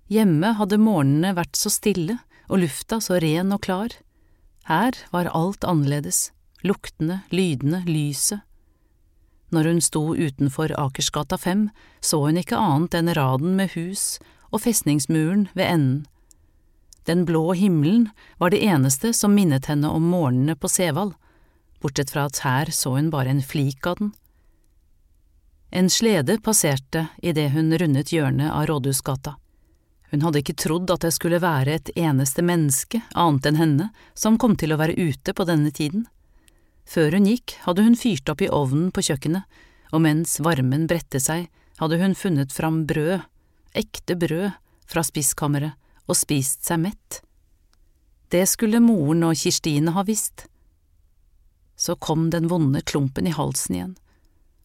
Hjemme hadde morgenene vært så stille og lufta så ren og klar. Her var alt annerledes, luktene, lydene, lyset. Når hun sto utenfor Akersgata 5, så hun ikke annet enn raden med hus og festningsmuren ved enden. Den blå himmelen var det eneste som minnet henne om morgenene på Sevald, bortsett fra at her så hun bare en flik av den. En slede passerte idet hun rundet hjørnet av Rådhusgata. Hun hadde ikke trodd at det skulle være et eneste menneske, annet enn henne, som kom til å være ute på denne tiden. Før hun gikk, hadde hun fyrt opp i ovnen på kjøkkenet, og mens varmen bredte seg, hadde hun funnet fram brød, ekte brød, fra spiskammeret, og spist seg mett. Det skulle moren og Kirstine ha visst. Så kom den vonde klumpen i halsen igjen.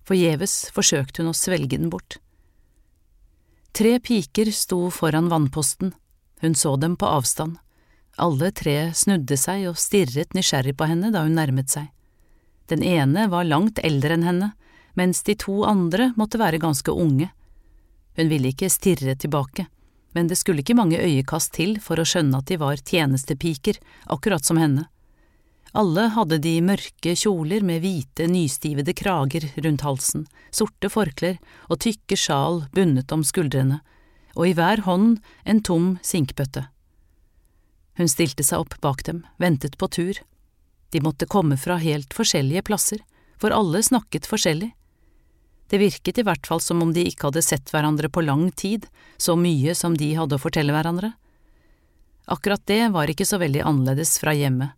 Forgjeves forsøkte hun å svelge den bort. Tre piker sto foran vannposten, hun så dem på avstand. Alle tre snudde seg og stirret nysgjerrig på henne da hun nærmet seg. Den ene var langt eldre enn henne, mens de to andre måtte være ganske unge. Hun ville ikke stirre tilbake, men det skulle ikke mange øyekast til for å skjønne at de var tjenestepiker, akkurat som henne. Alle hadde de mørke kjoler med hvite, nystivede krager rundt halsen, sorte forklær og tykke sjal bundet om skuldrene, og i hver hånd en tom sinkbøtte. Hun stilte seg opp bak dem, ventet på tur. De måtte komme fra helt forskjellige plasser, for alle snakket forskjellig. Det virket i hvert fall som om de ikke hadde sett hverandre på lang tid, så mye som de hadde å fortelle hverandre. Akkurat det var ikke så veldig annerledes fra hjemmet.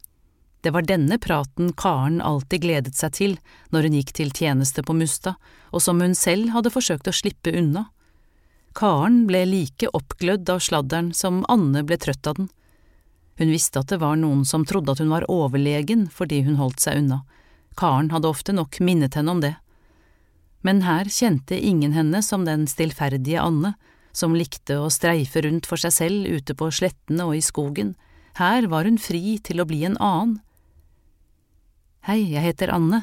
Det var denne praten Karen alltid gledet seg til når hun gikk til tjeneste på Mustad, og som hun selv hadde forsøkt å slippe unna. Karen ble like oppglødd av sladderen som Anne ble trøtt av den. Hun visste at det var noen som trodde at hun var overlegen fordi hun holdt seg unna. Karen hadde ofte nok minnet henne om det. Men her kjente ingen henne som den stillferdige Anne, som likte å streife rundt for seg selv ute på slettene og i skogen. Her var hun fri til å bli en annen. Hei, jeg heter Anne,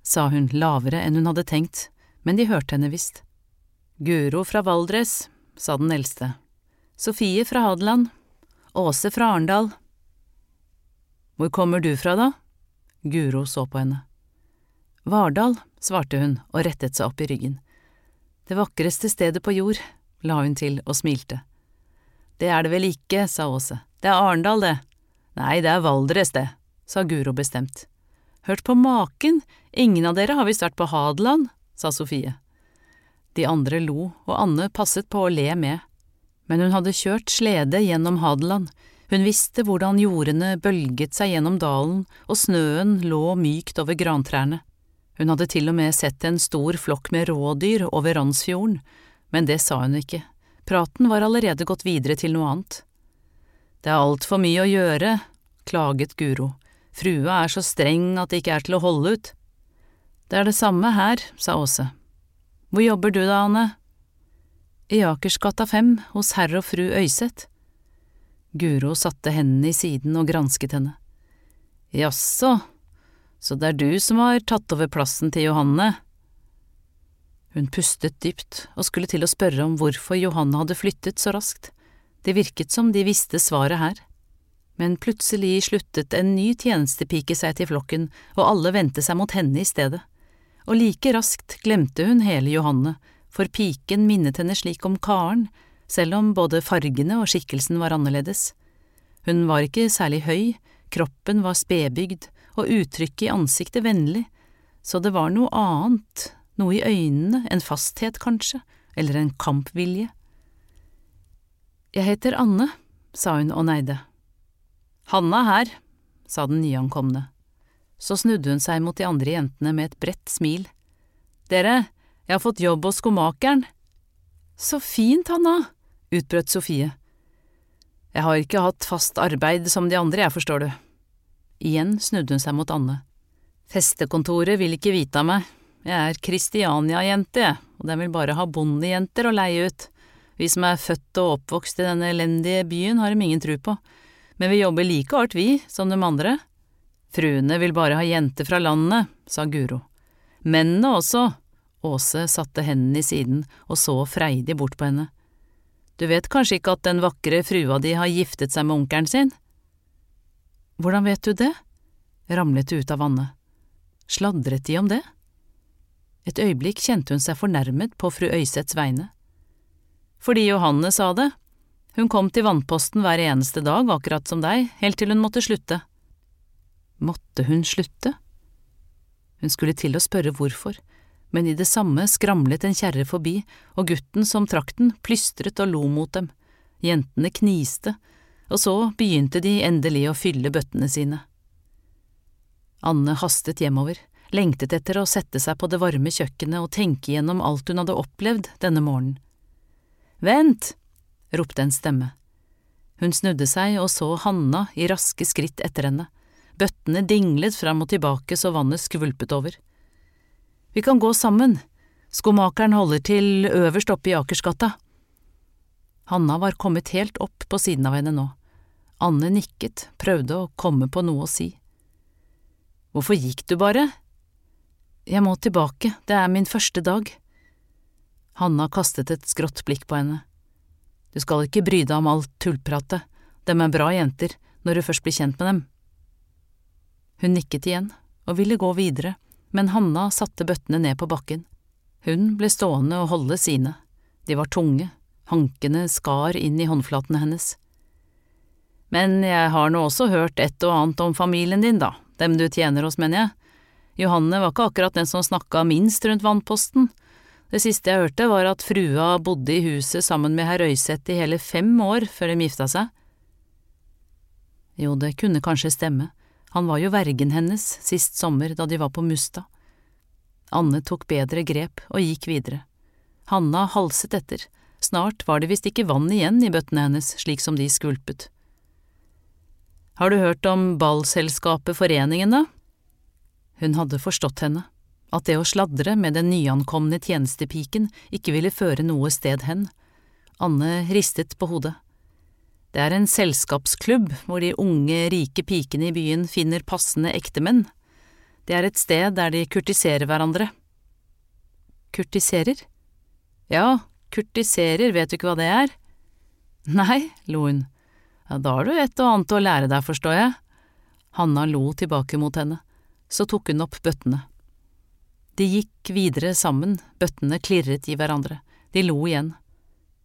sa hun lavere enn hun hadde tenkt, men de hørte henne visst. Guro fra Valdres, sa den eldste. Sofie fra Hadeland. Åse fra Arendal. Hvor kommer du fra, da? Guro så på henne. Vardal, svarte hun og rettet seg opp i ryggen. Det vakreste stedet på jord, la hun til og smilte. Det er det vel ikke, sa Åse, det er Arendal, det. Nei, det er Valdres, det, sa Guro bestemt. Hørt på maken, ingen av dere har visst vært på Hadeland, sa Sofie. De andre lo, og Anne passet på å le med. Men hun hadde kjørt slede gjennom Hadeland, hun visste hvordan jordene bølget seg gjennom dalen og snøen lå mykt over grantrærne. Hun hadde til og med sett en stor flokk med rådyr over Randsfjorden, men det sa hun ikke, praten var allerede gått videre til noe annet. Det er altfor mye å gjøre, klaget Guro. Frua er så streng at det ikke er til å holde ut. Det er det samme her, sa Åse. Hvor jobber du da, Anne? I Akersgata 5, hos herr og fru Øyseth. Guro satte hendene i siden og gransket henne. Jaså, så det er du som har tatt over plassen til Johanne? Hun pustet dypt og skulle til å spørre om hvorfor Johanne hadde flyttet så raskt. Det virket som de visste svaret her men plutselig sluttet en ny tjenestepike seg til flokken, og alle vendte seg mot henne i stedet. Og like raskt glemte hun hele Johanne, for piken minnet henne slik om Karen, selv om både fargene og skikkelsen var annerledes. Hun var ikke særlig høy, kroppen var spedbygd, og uttrykket i ansiktet vennlig, så det var noe annet, noe i øynene, en fasthet kanskje, eller en kampvilje. Jeg heter Anne, sa hun og neide. Hanna her, sa den nyankomne. Så snudde hun seg mot de andre jentene med et bredt smil. Dere, jeg har fått jobb hos skomakeren. Så fint, Hanna, utbrøt Sofie. Jeg har ikke hatt fast arbeid som de andre, jeg, forstår du. Igjen snudde hun seg mot Anne. Festekontoret vil ikke vite av meg, jeg er Kristiania-jente, og den vil bare ha bondejenter å leie ut. Vi som er født og oppvokst i denne elendige byen, har dem ingen tru på, men vi jobber like hardt, vi, som de andre. Fruene vil bare ha jenter fra landet, sa Guro. Mennene også. Åse satte hendene i siden og så freidig bort på henne. Du vet kanskje ikke at den vakre frua di har giftet seg med onkelen sin? Hvordan vet du det? ramlet det ut av vannet. Sladret de om det? Et øyeblikk kjente hun seg fornærmet på fru Øyseths vegne. Fordi Johanne sa det. Hun kom til vannposten hver eneste dag, akkurat som deg, helt til hun måtte slutte. Måtte hun slutte? Hun skulle til å spørre hvorfor, men i det samme skramlet en kjerre forbi, og gutten som trakk den, plystret og lo mot dem. Jentene kniste, og så begynte de endelig å fylle bøttene sine. Anne hastet hjemover, lengtet etter å sette seg på det varme kjøkkenet og tenke gjennom alt hun hadde opplevd denne morgenen. Vent! Ropte en stemme. Hun snudde seg og så Hanna i raske skritt etter henne. Bøttene dinglet fram og tilbake så vannet skvulpet over. Vi kan gå sammen, skomakeren holder til øverst oppe i Akersgata. Hanna var kommet helt opp på siden av henne nå. Anne nikket, prøvde å komme på noe å si. Hvorfor gikk du bare? Jeg må tilbake, det er min første dag. Hanna kastet et skrått blikk på henne. Du skal ikke bry deg om alt tullpratet, dem er bra jenter, når du først blir kjent med dem. Hun nikket igjen og ville gå videre, men Hanna satte bøttene ned på bakken. Hun ble stående og holde sine. De var tunge, hankene skar inn i håndflatene hennes. Men jeg har nå også hørt et og annet om familien din, da, dem du tjener hos, mener jeg. Johanne var ikke akkurat den som snakka minst rundt vannposten. Det siste jeg hørte, var at frua bodde i huset sammen med herr Øyseth i hele fem år før de gifta seg. Jo, det kunne kanskje stemme, han var jo vergen hennes sist sommer da de var på Musta. Anne tok bedre grep og gikk videre. Hanna halset etter, snart var det visst ikke vann igjen i bøttene hennes slik som de skvulpet. Har du hørt om ballselskapet Foreningen, da? Hun hadde forstått henne, at det å sladre med den nyankomne tjenestepiken ikke ville føre noe sted hen. Anne ristet på hodet. Det er en selskapsklubb hvor de unge, rike pikene i byen finner passende ektemenn. Det er et sted der de kurtiserer hverandre. Kurtiserer? Ja, kurtiserer, vet du ikke hva det er? Nei, lo hun. Ja, da har du et og annet å lære deg, forstår jeg. Hanna lo tilbake mot henne. Så tok hun opp bøttene. De gikk videre sammen, bøttene klirret i hverandre. De lo igjen.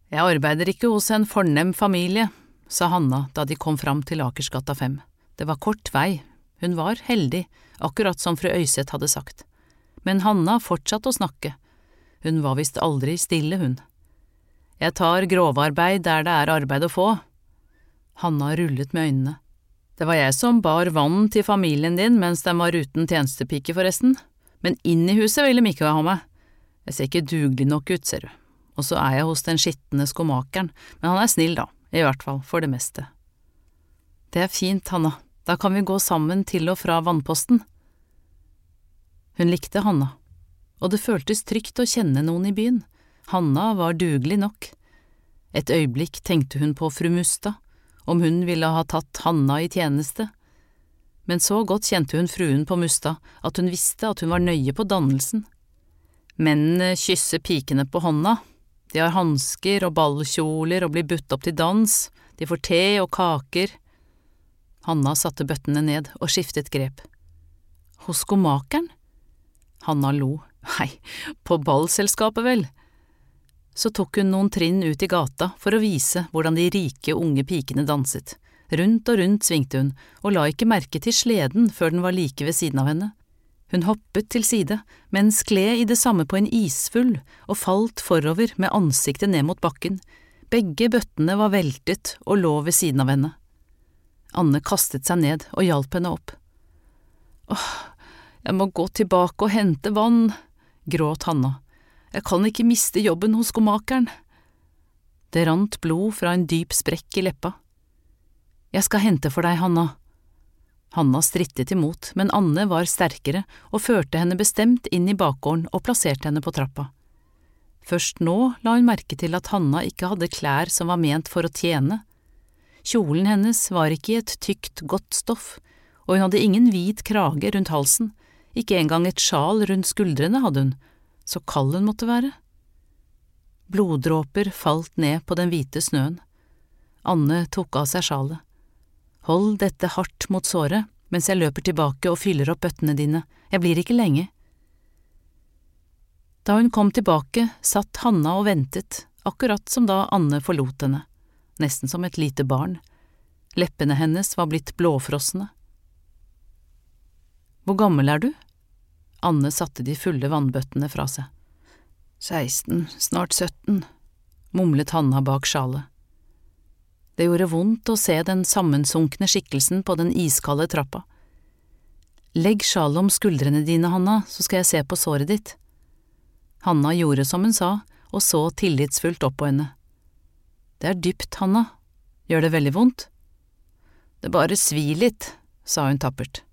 Jeg arbeider ikke hos en fornem familie, sa Hanna da de kom fram til Akersgata 5. Det var kort vei, hun var heldig, akkurat som fru Øyseth hadde sagt. Men Hanna fortsatte å snakke. Hun var visst aldri stille, hun. Jeg tar grovarbeid der det er arbeid å få. Hanna rullet med øynene. Det var jeg som bar vann til familien din mens den var uten tjenestepike, forresten. Men inn i huset vil de ikke ha meg. Jeg ser ikke dugelig nok ut, ser du. Og så er jeg hos den skitne skomakeren, men han er snill, da i hvert fall for det meste. Det er fint, Hanna, da kan vi gå sammen til og fra vannposten. Hun likte Hanna, og det føltes trygt å kjenne noen i byen, Hanna var dugelig nok. Et øyeblikk tenkte hun på fru Mustad, om hun ville ha tatt Hanna i tjeneste, men så godt kjente hun fruen på Mustad at hun visste at hun var nøye på dannelsen. Mennene kysser pikene på hånda, de har hansker og ballkjoler og blir budt opp til dans, de får te og kaker. Hanna satte bøttene ned og skiftet grep. Hos skomakeren? Hanna lo. Nei, på ballselskapet vel. Så tok hun noen trinn ut i gata for å vise hvordan de rike, unge pikene danset. Rundt og rundt svingte hun, og la ikke merke til sleden før den var like ved siden av henne. Hun hoppet til side, men skled i det samme på en isfull og falt forover med ansiktet ned mot bakken. Begge bøttene var veltet og lå ved siden av henne. Anne kastet seg ned og hjalp henne opp. Åh, jeg må gå tilbake og hente vann, gråt Hanna. Jeg kan ikke miste jobben hos skomakeren. Det rant blod fra en dyp sprekk i leppa. Jeg skal hente for deg, Hanna. Hanna strittet imot, men Anne var sterkere og førte henne bestemt inn i bakgården og plasserte henne på trappa. Først nå la hun merke til at Hanna ikke hadde klær som var ment for å tjene. Kjolen hennes var ikke i et tykt, godt stoff, og hun hadde ingen hvit krage rundt halsen, ikke engang et sjal rundt skuldrene hadde hun, så kald hun måtte være. Bloddråper falt ned på den hvite snøen. Anne tok av seg sjalet. Hold dette hardt mot såret mens jeg løper tilbake og fyller opp bøttene dine, jeg blir ikke lenge. Da hun kom tilbake, satt Hanna og ventet, akkurat som da Anne forlot henne, nesten som et lite barn. Leppene hennes var blitt blåfrosne. Hvor gammel er du? Anne satte de fulle vannbøttene fra seg. 16, snart 17, mumlet Hanna bak sjalet. Det gjorde vondt å se den sammensunkne skikkelsen på den iskalde trappa. Legg sjalet om skuldrene dine, Hanna, så skal jeg se på såret ditt. Hanna gjorde som hun sa, og så tillitsfullt opp på henne. Det er dypt, Hanna, gjør det veldig vondt? Det bare svir litt, sa hun tappert.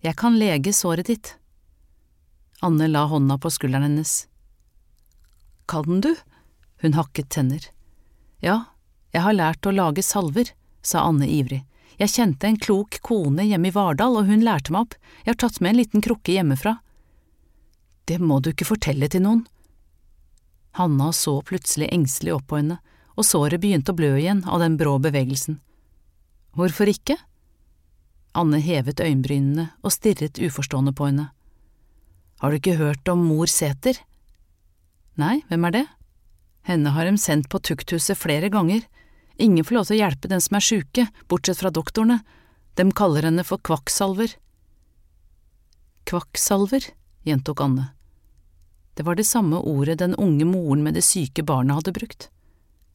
Jeg kan lege såret ditt. Anne la hånda på skulderen hennes. Kan du? Hun hakket tenner. Ja, jeg har lært å lage salver, sa Anne ivrig. Jeg kjente en klok kone hjemme i Vardal, og hun lærte meg opp, jeg har tatt med en liten krukke hjemmefra. Det må du ikke fortelle til noen. Hanna så plutselig engstelig opp på henne, og såret begynte å blø igjen av den brå bevegelsen. Hvorfor ikke? Anne hevet øyenbrynene og stirret uforstående på henne. Har du ikke hørt om mor Sæter? Nei, hvem er det? Henne har dem sendt på tukthuset flere ganger. Ingen får lov til å hjelpe den som er sjuke, bortsett fra doktorene. De kaller henne for kvakksalver. Kvakksalver, gjentok Anne. Det var det samme ordet den unge moren med det syke barnet hadde brukt.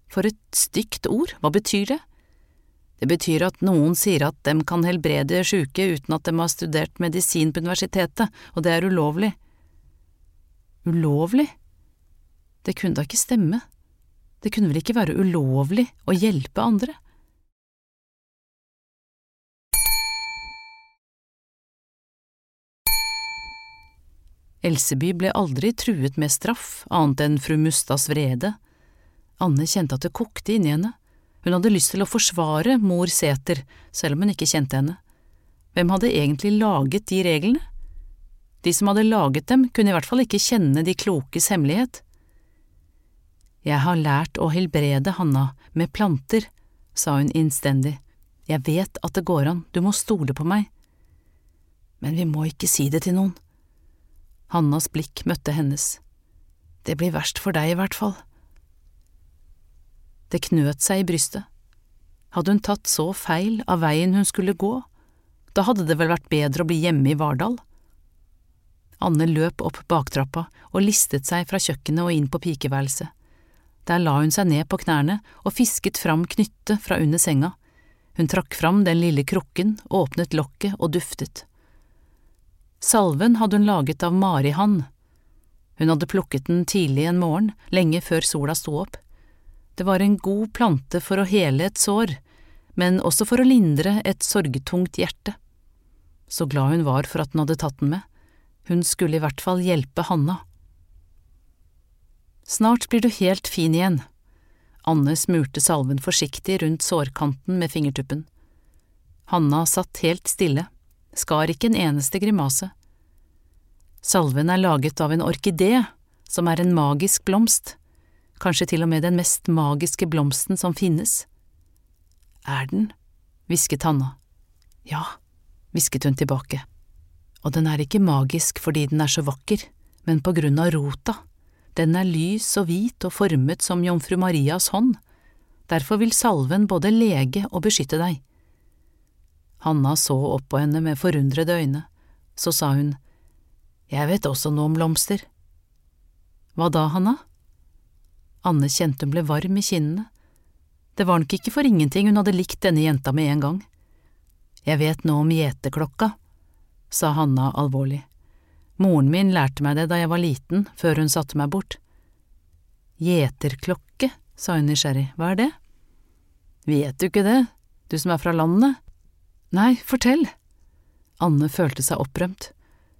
For et stygt ord, hva betyr det? Det betyr at noen sier at dem kan helbrede sjuke uten at dem har studert medisin på universitetet, og det er ulovlig. Ulovlig? Det kunne da ikke stemme, det kunne vel ikke være ulovlig å hjelpe andre? Elseby ble aldri truet med straff annet enn fru Mustads vrede. Anne kjente at det kokte inni henne. Hun hadde lyst til å forsvare mor Sæter, selv om hun ikke kjente henne. Hvem hadde egentlig laget de reglene? De som hadde laget dem, kunne i hvert fall ikke kjenne de klokes hemmelighet. Jeg har lært å helbrede Hanna med planter, sa hun innstendig. Jeg vet at det går an, du må stole på meg. Men vi må ikke si det til noen. Hannas blikk møtte hennes. Det blir verst for deg i hvert fall. Det knøt seg i brystet. Hadde hun tatt så feil av veien hun skulle gå, da hadde det vel vært bedre å bli hjemme i Vardal. Anne løp opp baktrappa og listet seg fra kjøkkenet og inn på pikeværelset. Der la hun seg ned på knærne og fisket fram knyttet fra under senga. Hun trakk fram den lille krukken, åpnet lokket og duftet. Salven hadde hun laget av marihann. Hun hadde plukket den tidlig en morgen, lenge før sola sto opp. Det var en god plante for å hele et sår, men også for å lindre et sorgtungt hjerte. Så glad hun var for at hun hadde tatt den med, hun skulle i hvert fall hjelpe Hanna. Snart blir du helt fin igjen. Anne smurte salven forsiktig rundt sårkanten med fingertuppen. Hanna satt helt stille, skar ikke en eneste grimase. Salven er laget av en orkidé, som er en magisk blomst kanskje til og med den mest magiske blomsten som finnes. Er den? hvisket Hanna. Ja, hvisket hun tilbake. Og den er ikke magisk fordi den er så vakker, men på grunn av rota. Den er lys og hvit og formet som jomfru Marias hånd, derfor vil salven både lege og beskytte deg. Hanna så opp på henne med forundrede øyne, så sa hun, Jeg vet også noe om blomster. Hva da, Hanna? Anne kjente hun ble varm i kinnene. Det var nok ikke for ingenting hun hadde likt denne jenta med en gang. Jeg vet noe om gjeteklokka, sa Hanna alvorlig. Moren min lærte meg det da jeg var liten, før hun satte meg bort. Gjeterklokke, sa hun nysgjerrig, hva er det? Vet du ikke det, du som er fra landet? Nei, fortell. Anne følte seg opprømt.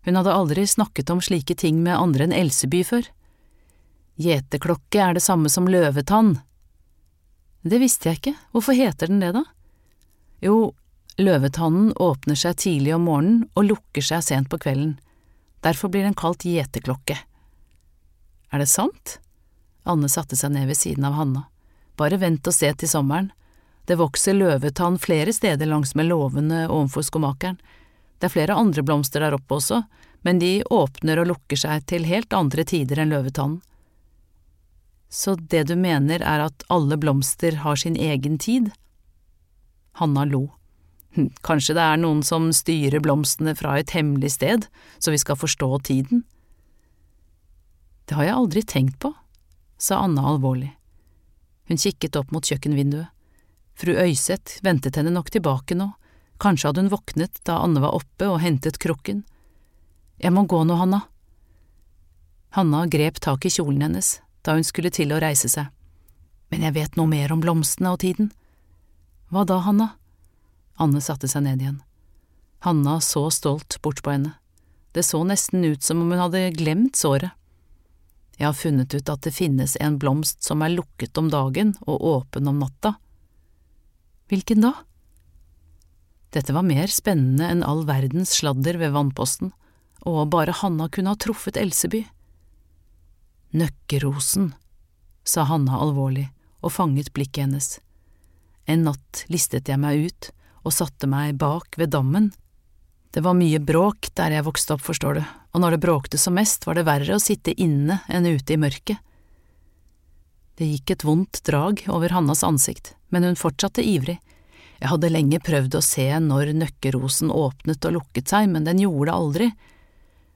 Hun hadde aldri snakket om slike ting med andre enn Elseby før. Gjeterklokke er det samme som løvetann. Det visste jeg ikke, hvorfor heter den det da? Jo, løvetannen åpner seg tidlig om morgenen og lukker seg sent på kvelden. Derfor blir den kalt gjeteklokke. Er det sant? Anne satte seg ned ved siden av Hanna. Bare vent og se til sommeren. Det vokser løvetann flere steder langsmed låvene ovenfor skomakeren. Det er flere andre blomster der oppe også, men de åpner og lukker seg til helt andre tider enn løvetannen. Så det du mener er at alle blomster har sin egen tid? Hanna lo. Hm, kanskje det er noen som styrer blomstene fra et hemmelig sted, så vi skal forstå tiden? Det har jeg aldri tenkt på, sa Anna alvorlig. Hun kikket opp mot kjøkkenvinduet. Fru Øyseth ventet henne nok tilbake nå, kanskje hadde hun våknet da Anne var oppe og hentet krukken. Jeg må gå nå, Hanna. Hanna grep tak i kjolen hennes da hun skulle til å reise seg. Men jeg vet noe mer om blomstene og tiden. Hva da, Hanna? Anne satte seg ned igjen. Hanna så stolt bort på henne. Det så nesten ut som om hun hadde glemt såret. Jeg har funnet ut at det finnes en blomst som er lukket om dagen og åpen om natta. Hvilken da? Dette var mer spennende enn all verdens sladder ved vannposten, og bare Hanna kunne ha truffet Elseby. Nøkkerosen, sa Hanna alvorlig og fanget blikket hennes. En natt listet jeg meg ut og satte meg bak ved dammen. Det var mye bråk der jeg vokste opp, forstår du, og når det bråkte som mest, var det verre å sitte inne enn ute i mørket. Det gikk et vondt drag over Hannas ansikt, men hun fortsatte ivrig. Jeg hadde lenge prøvd å se når nøkkerosen åpnet og lukket seg, men den gjorde det aldri.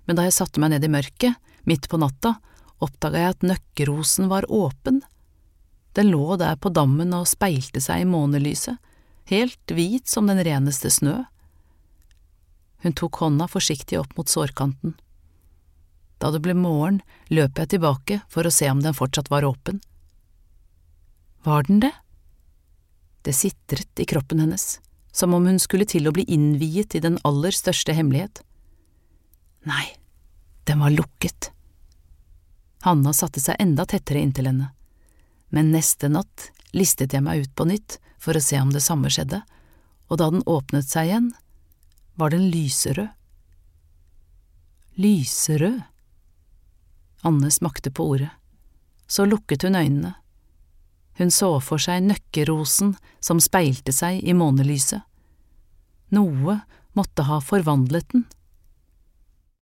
Men da jeg satte meg ned i mørket, midt på natta, oppdaga jeg at nøkkerosen var åpen. Den lå der på dammen og speilte seg i månelyset, helt hvit som den reneste snø. Hun tok hånda forsiktig opp mot sårkanten. Da det ble morgen, løp jeg tilbake for å se om den fortsatt var åpen. Var den det? Det sitret i kroppen hennes, som om hun skulle til å bli innviet i den aller største hemmelighet. Nei, den var lukket. Hanna satte seg enda tettere inntil henne, men neste natt listet jeg meg ut på nytt for å se om det samme skjedde, og da den åpnet seg igjen, var den lyserød. Lyserød. Anne smakte på ordet. Så lukket hun øynene hun så for seg nøkkerosen som speilte seg i månelyset. Noe måtte ha forvandlet den.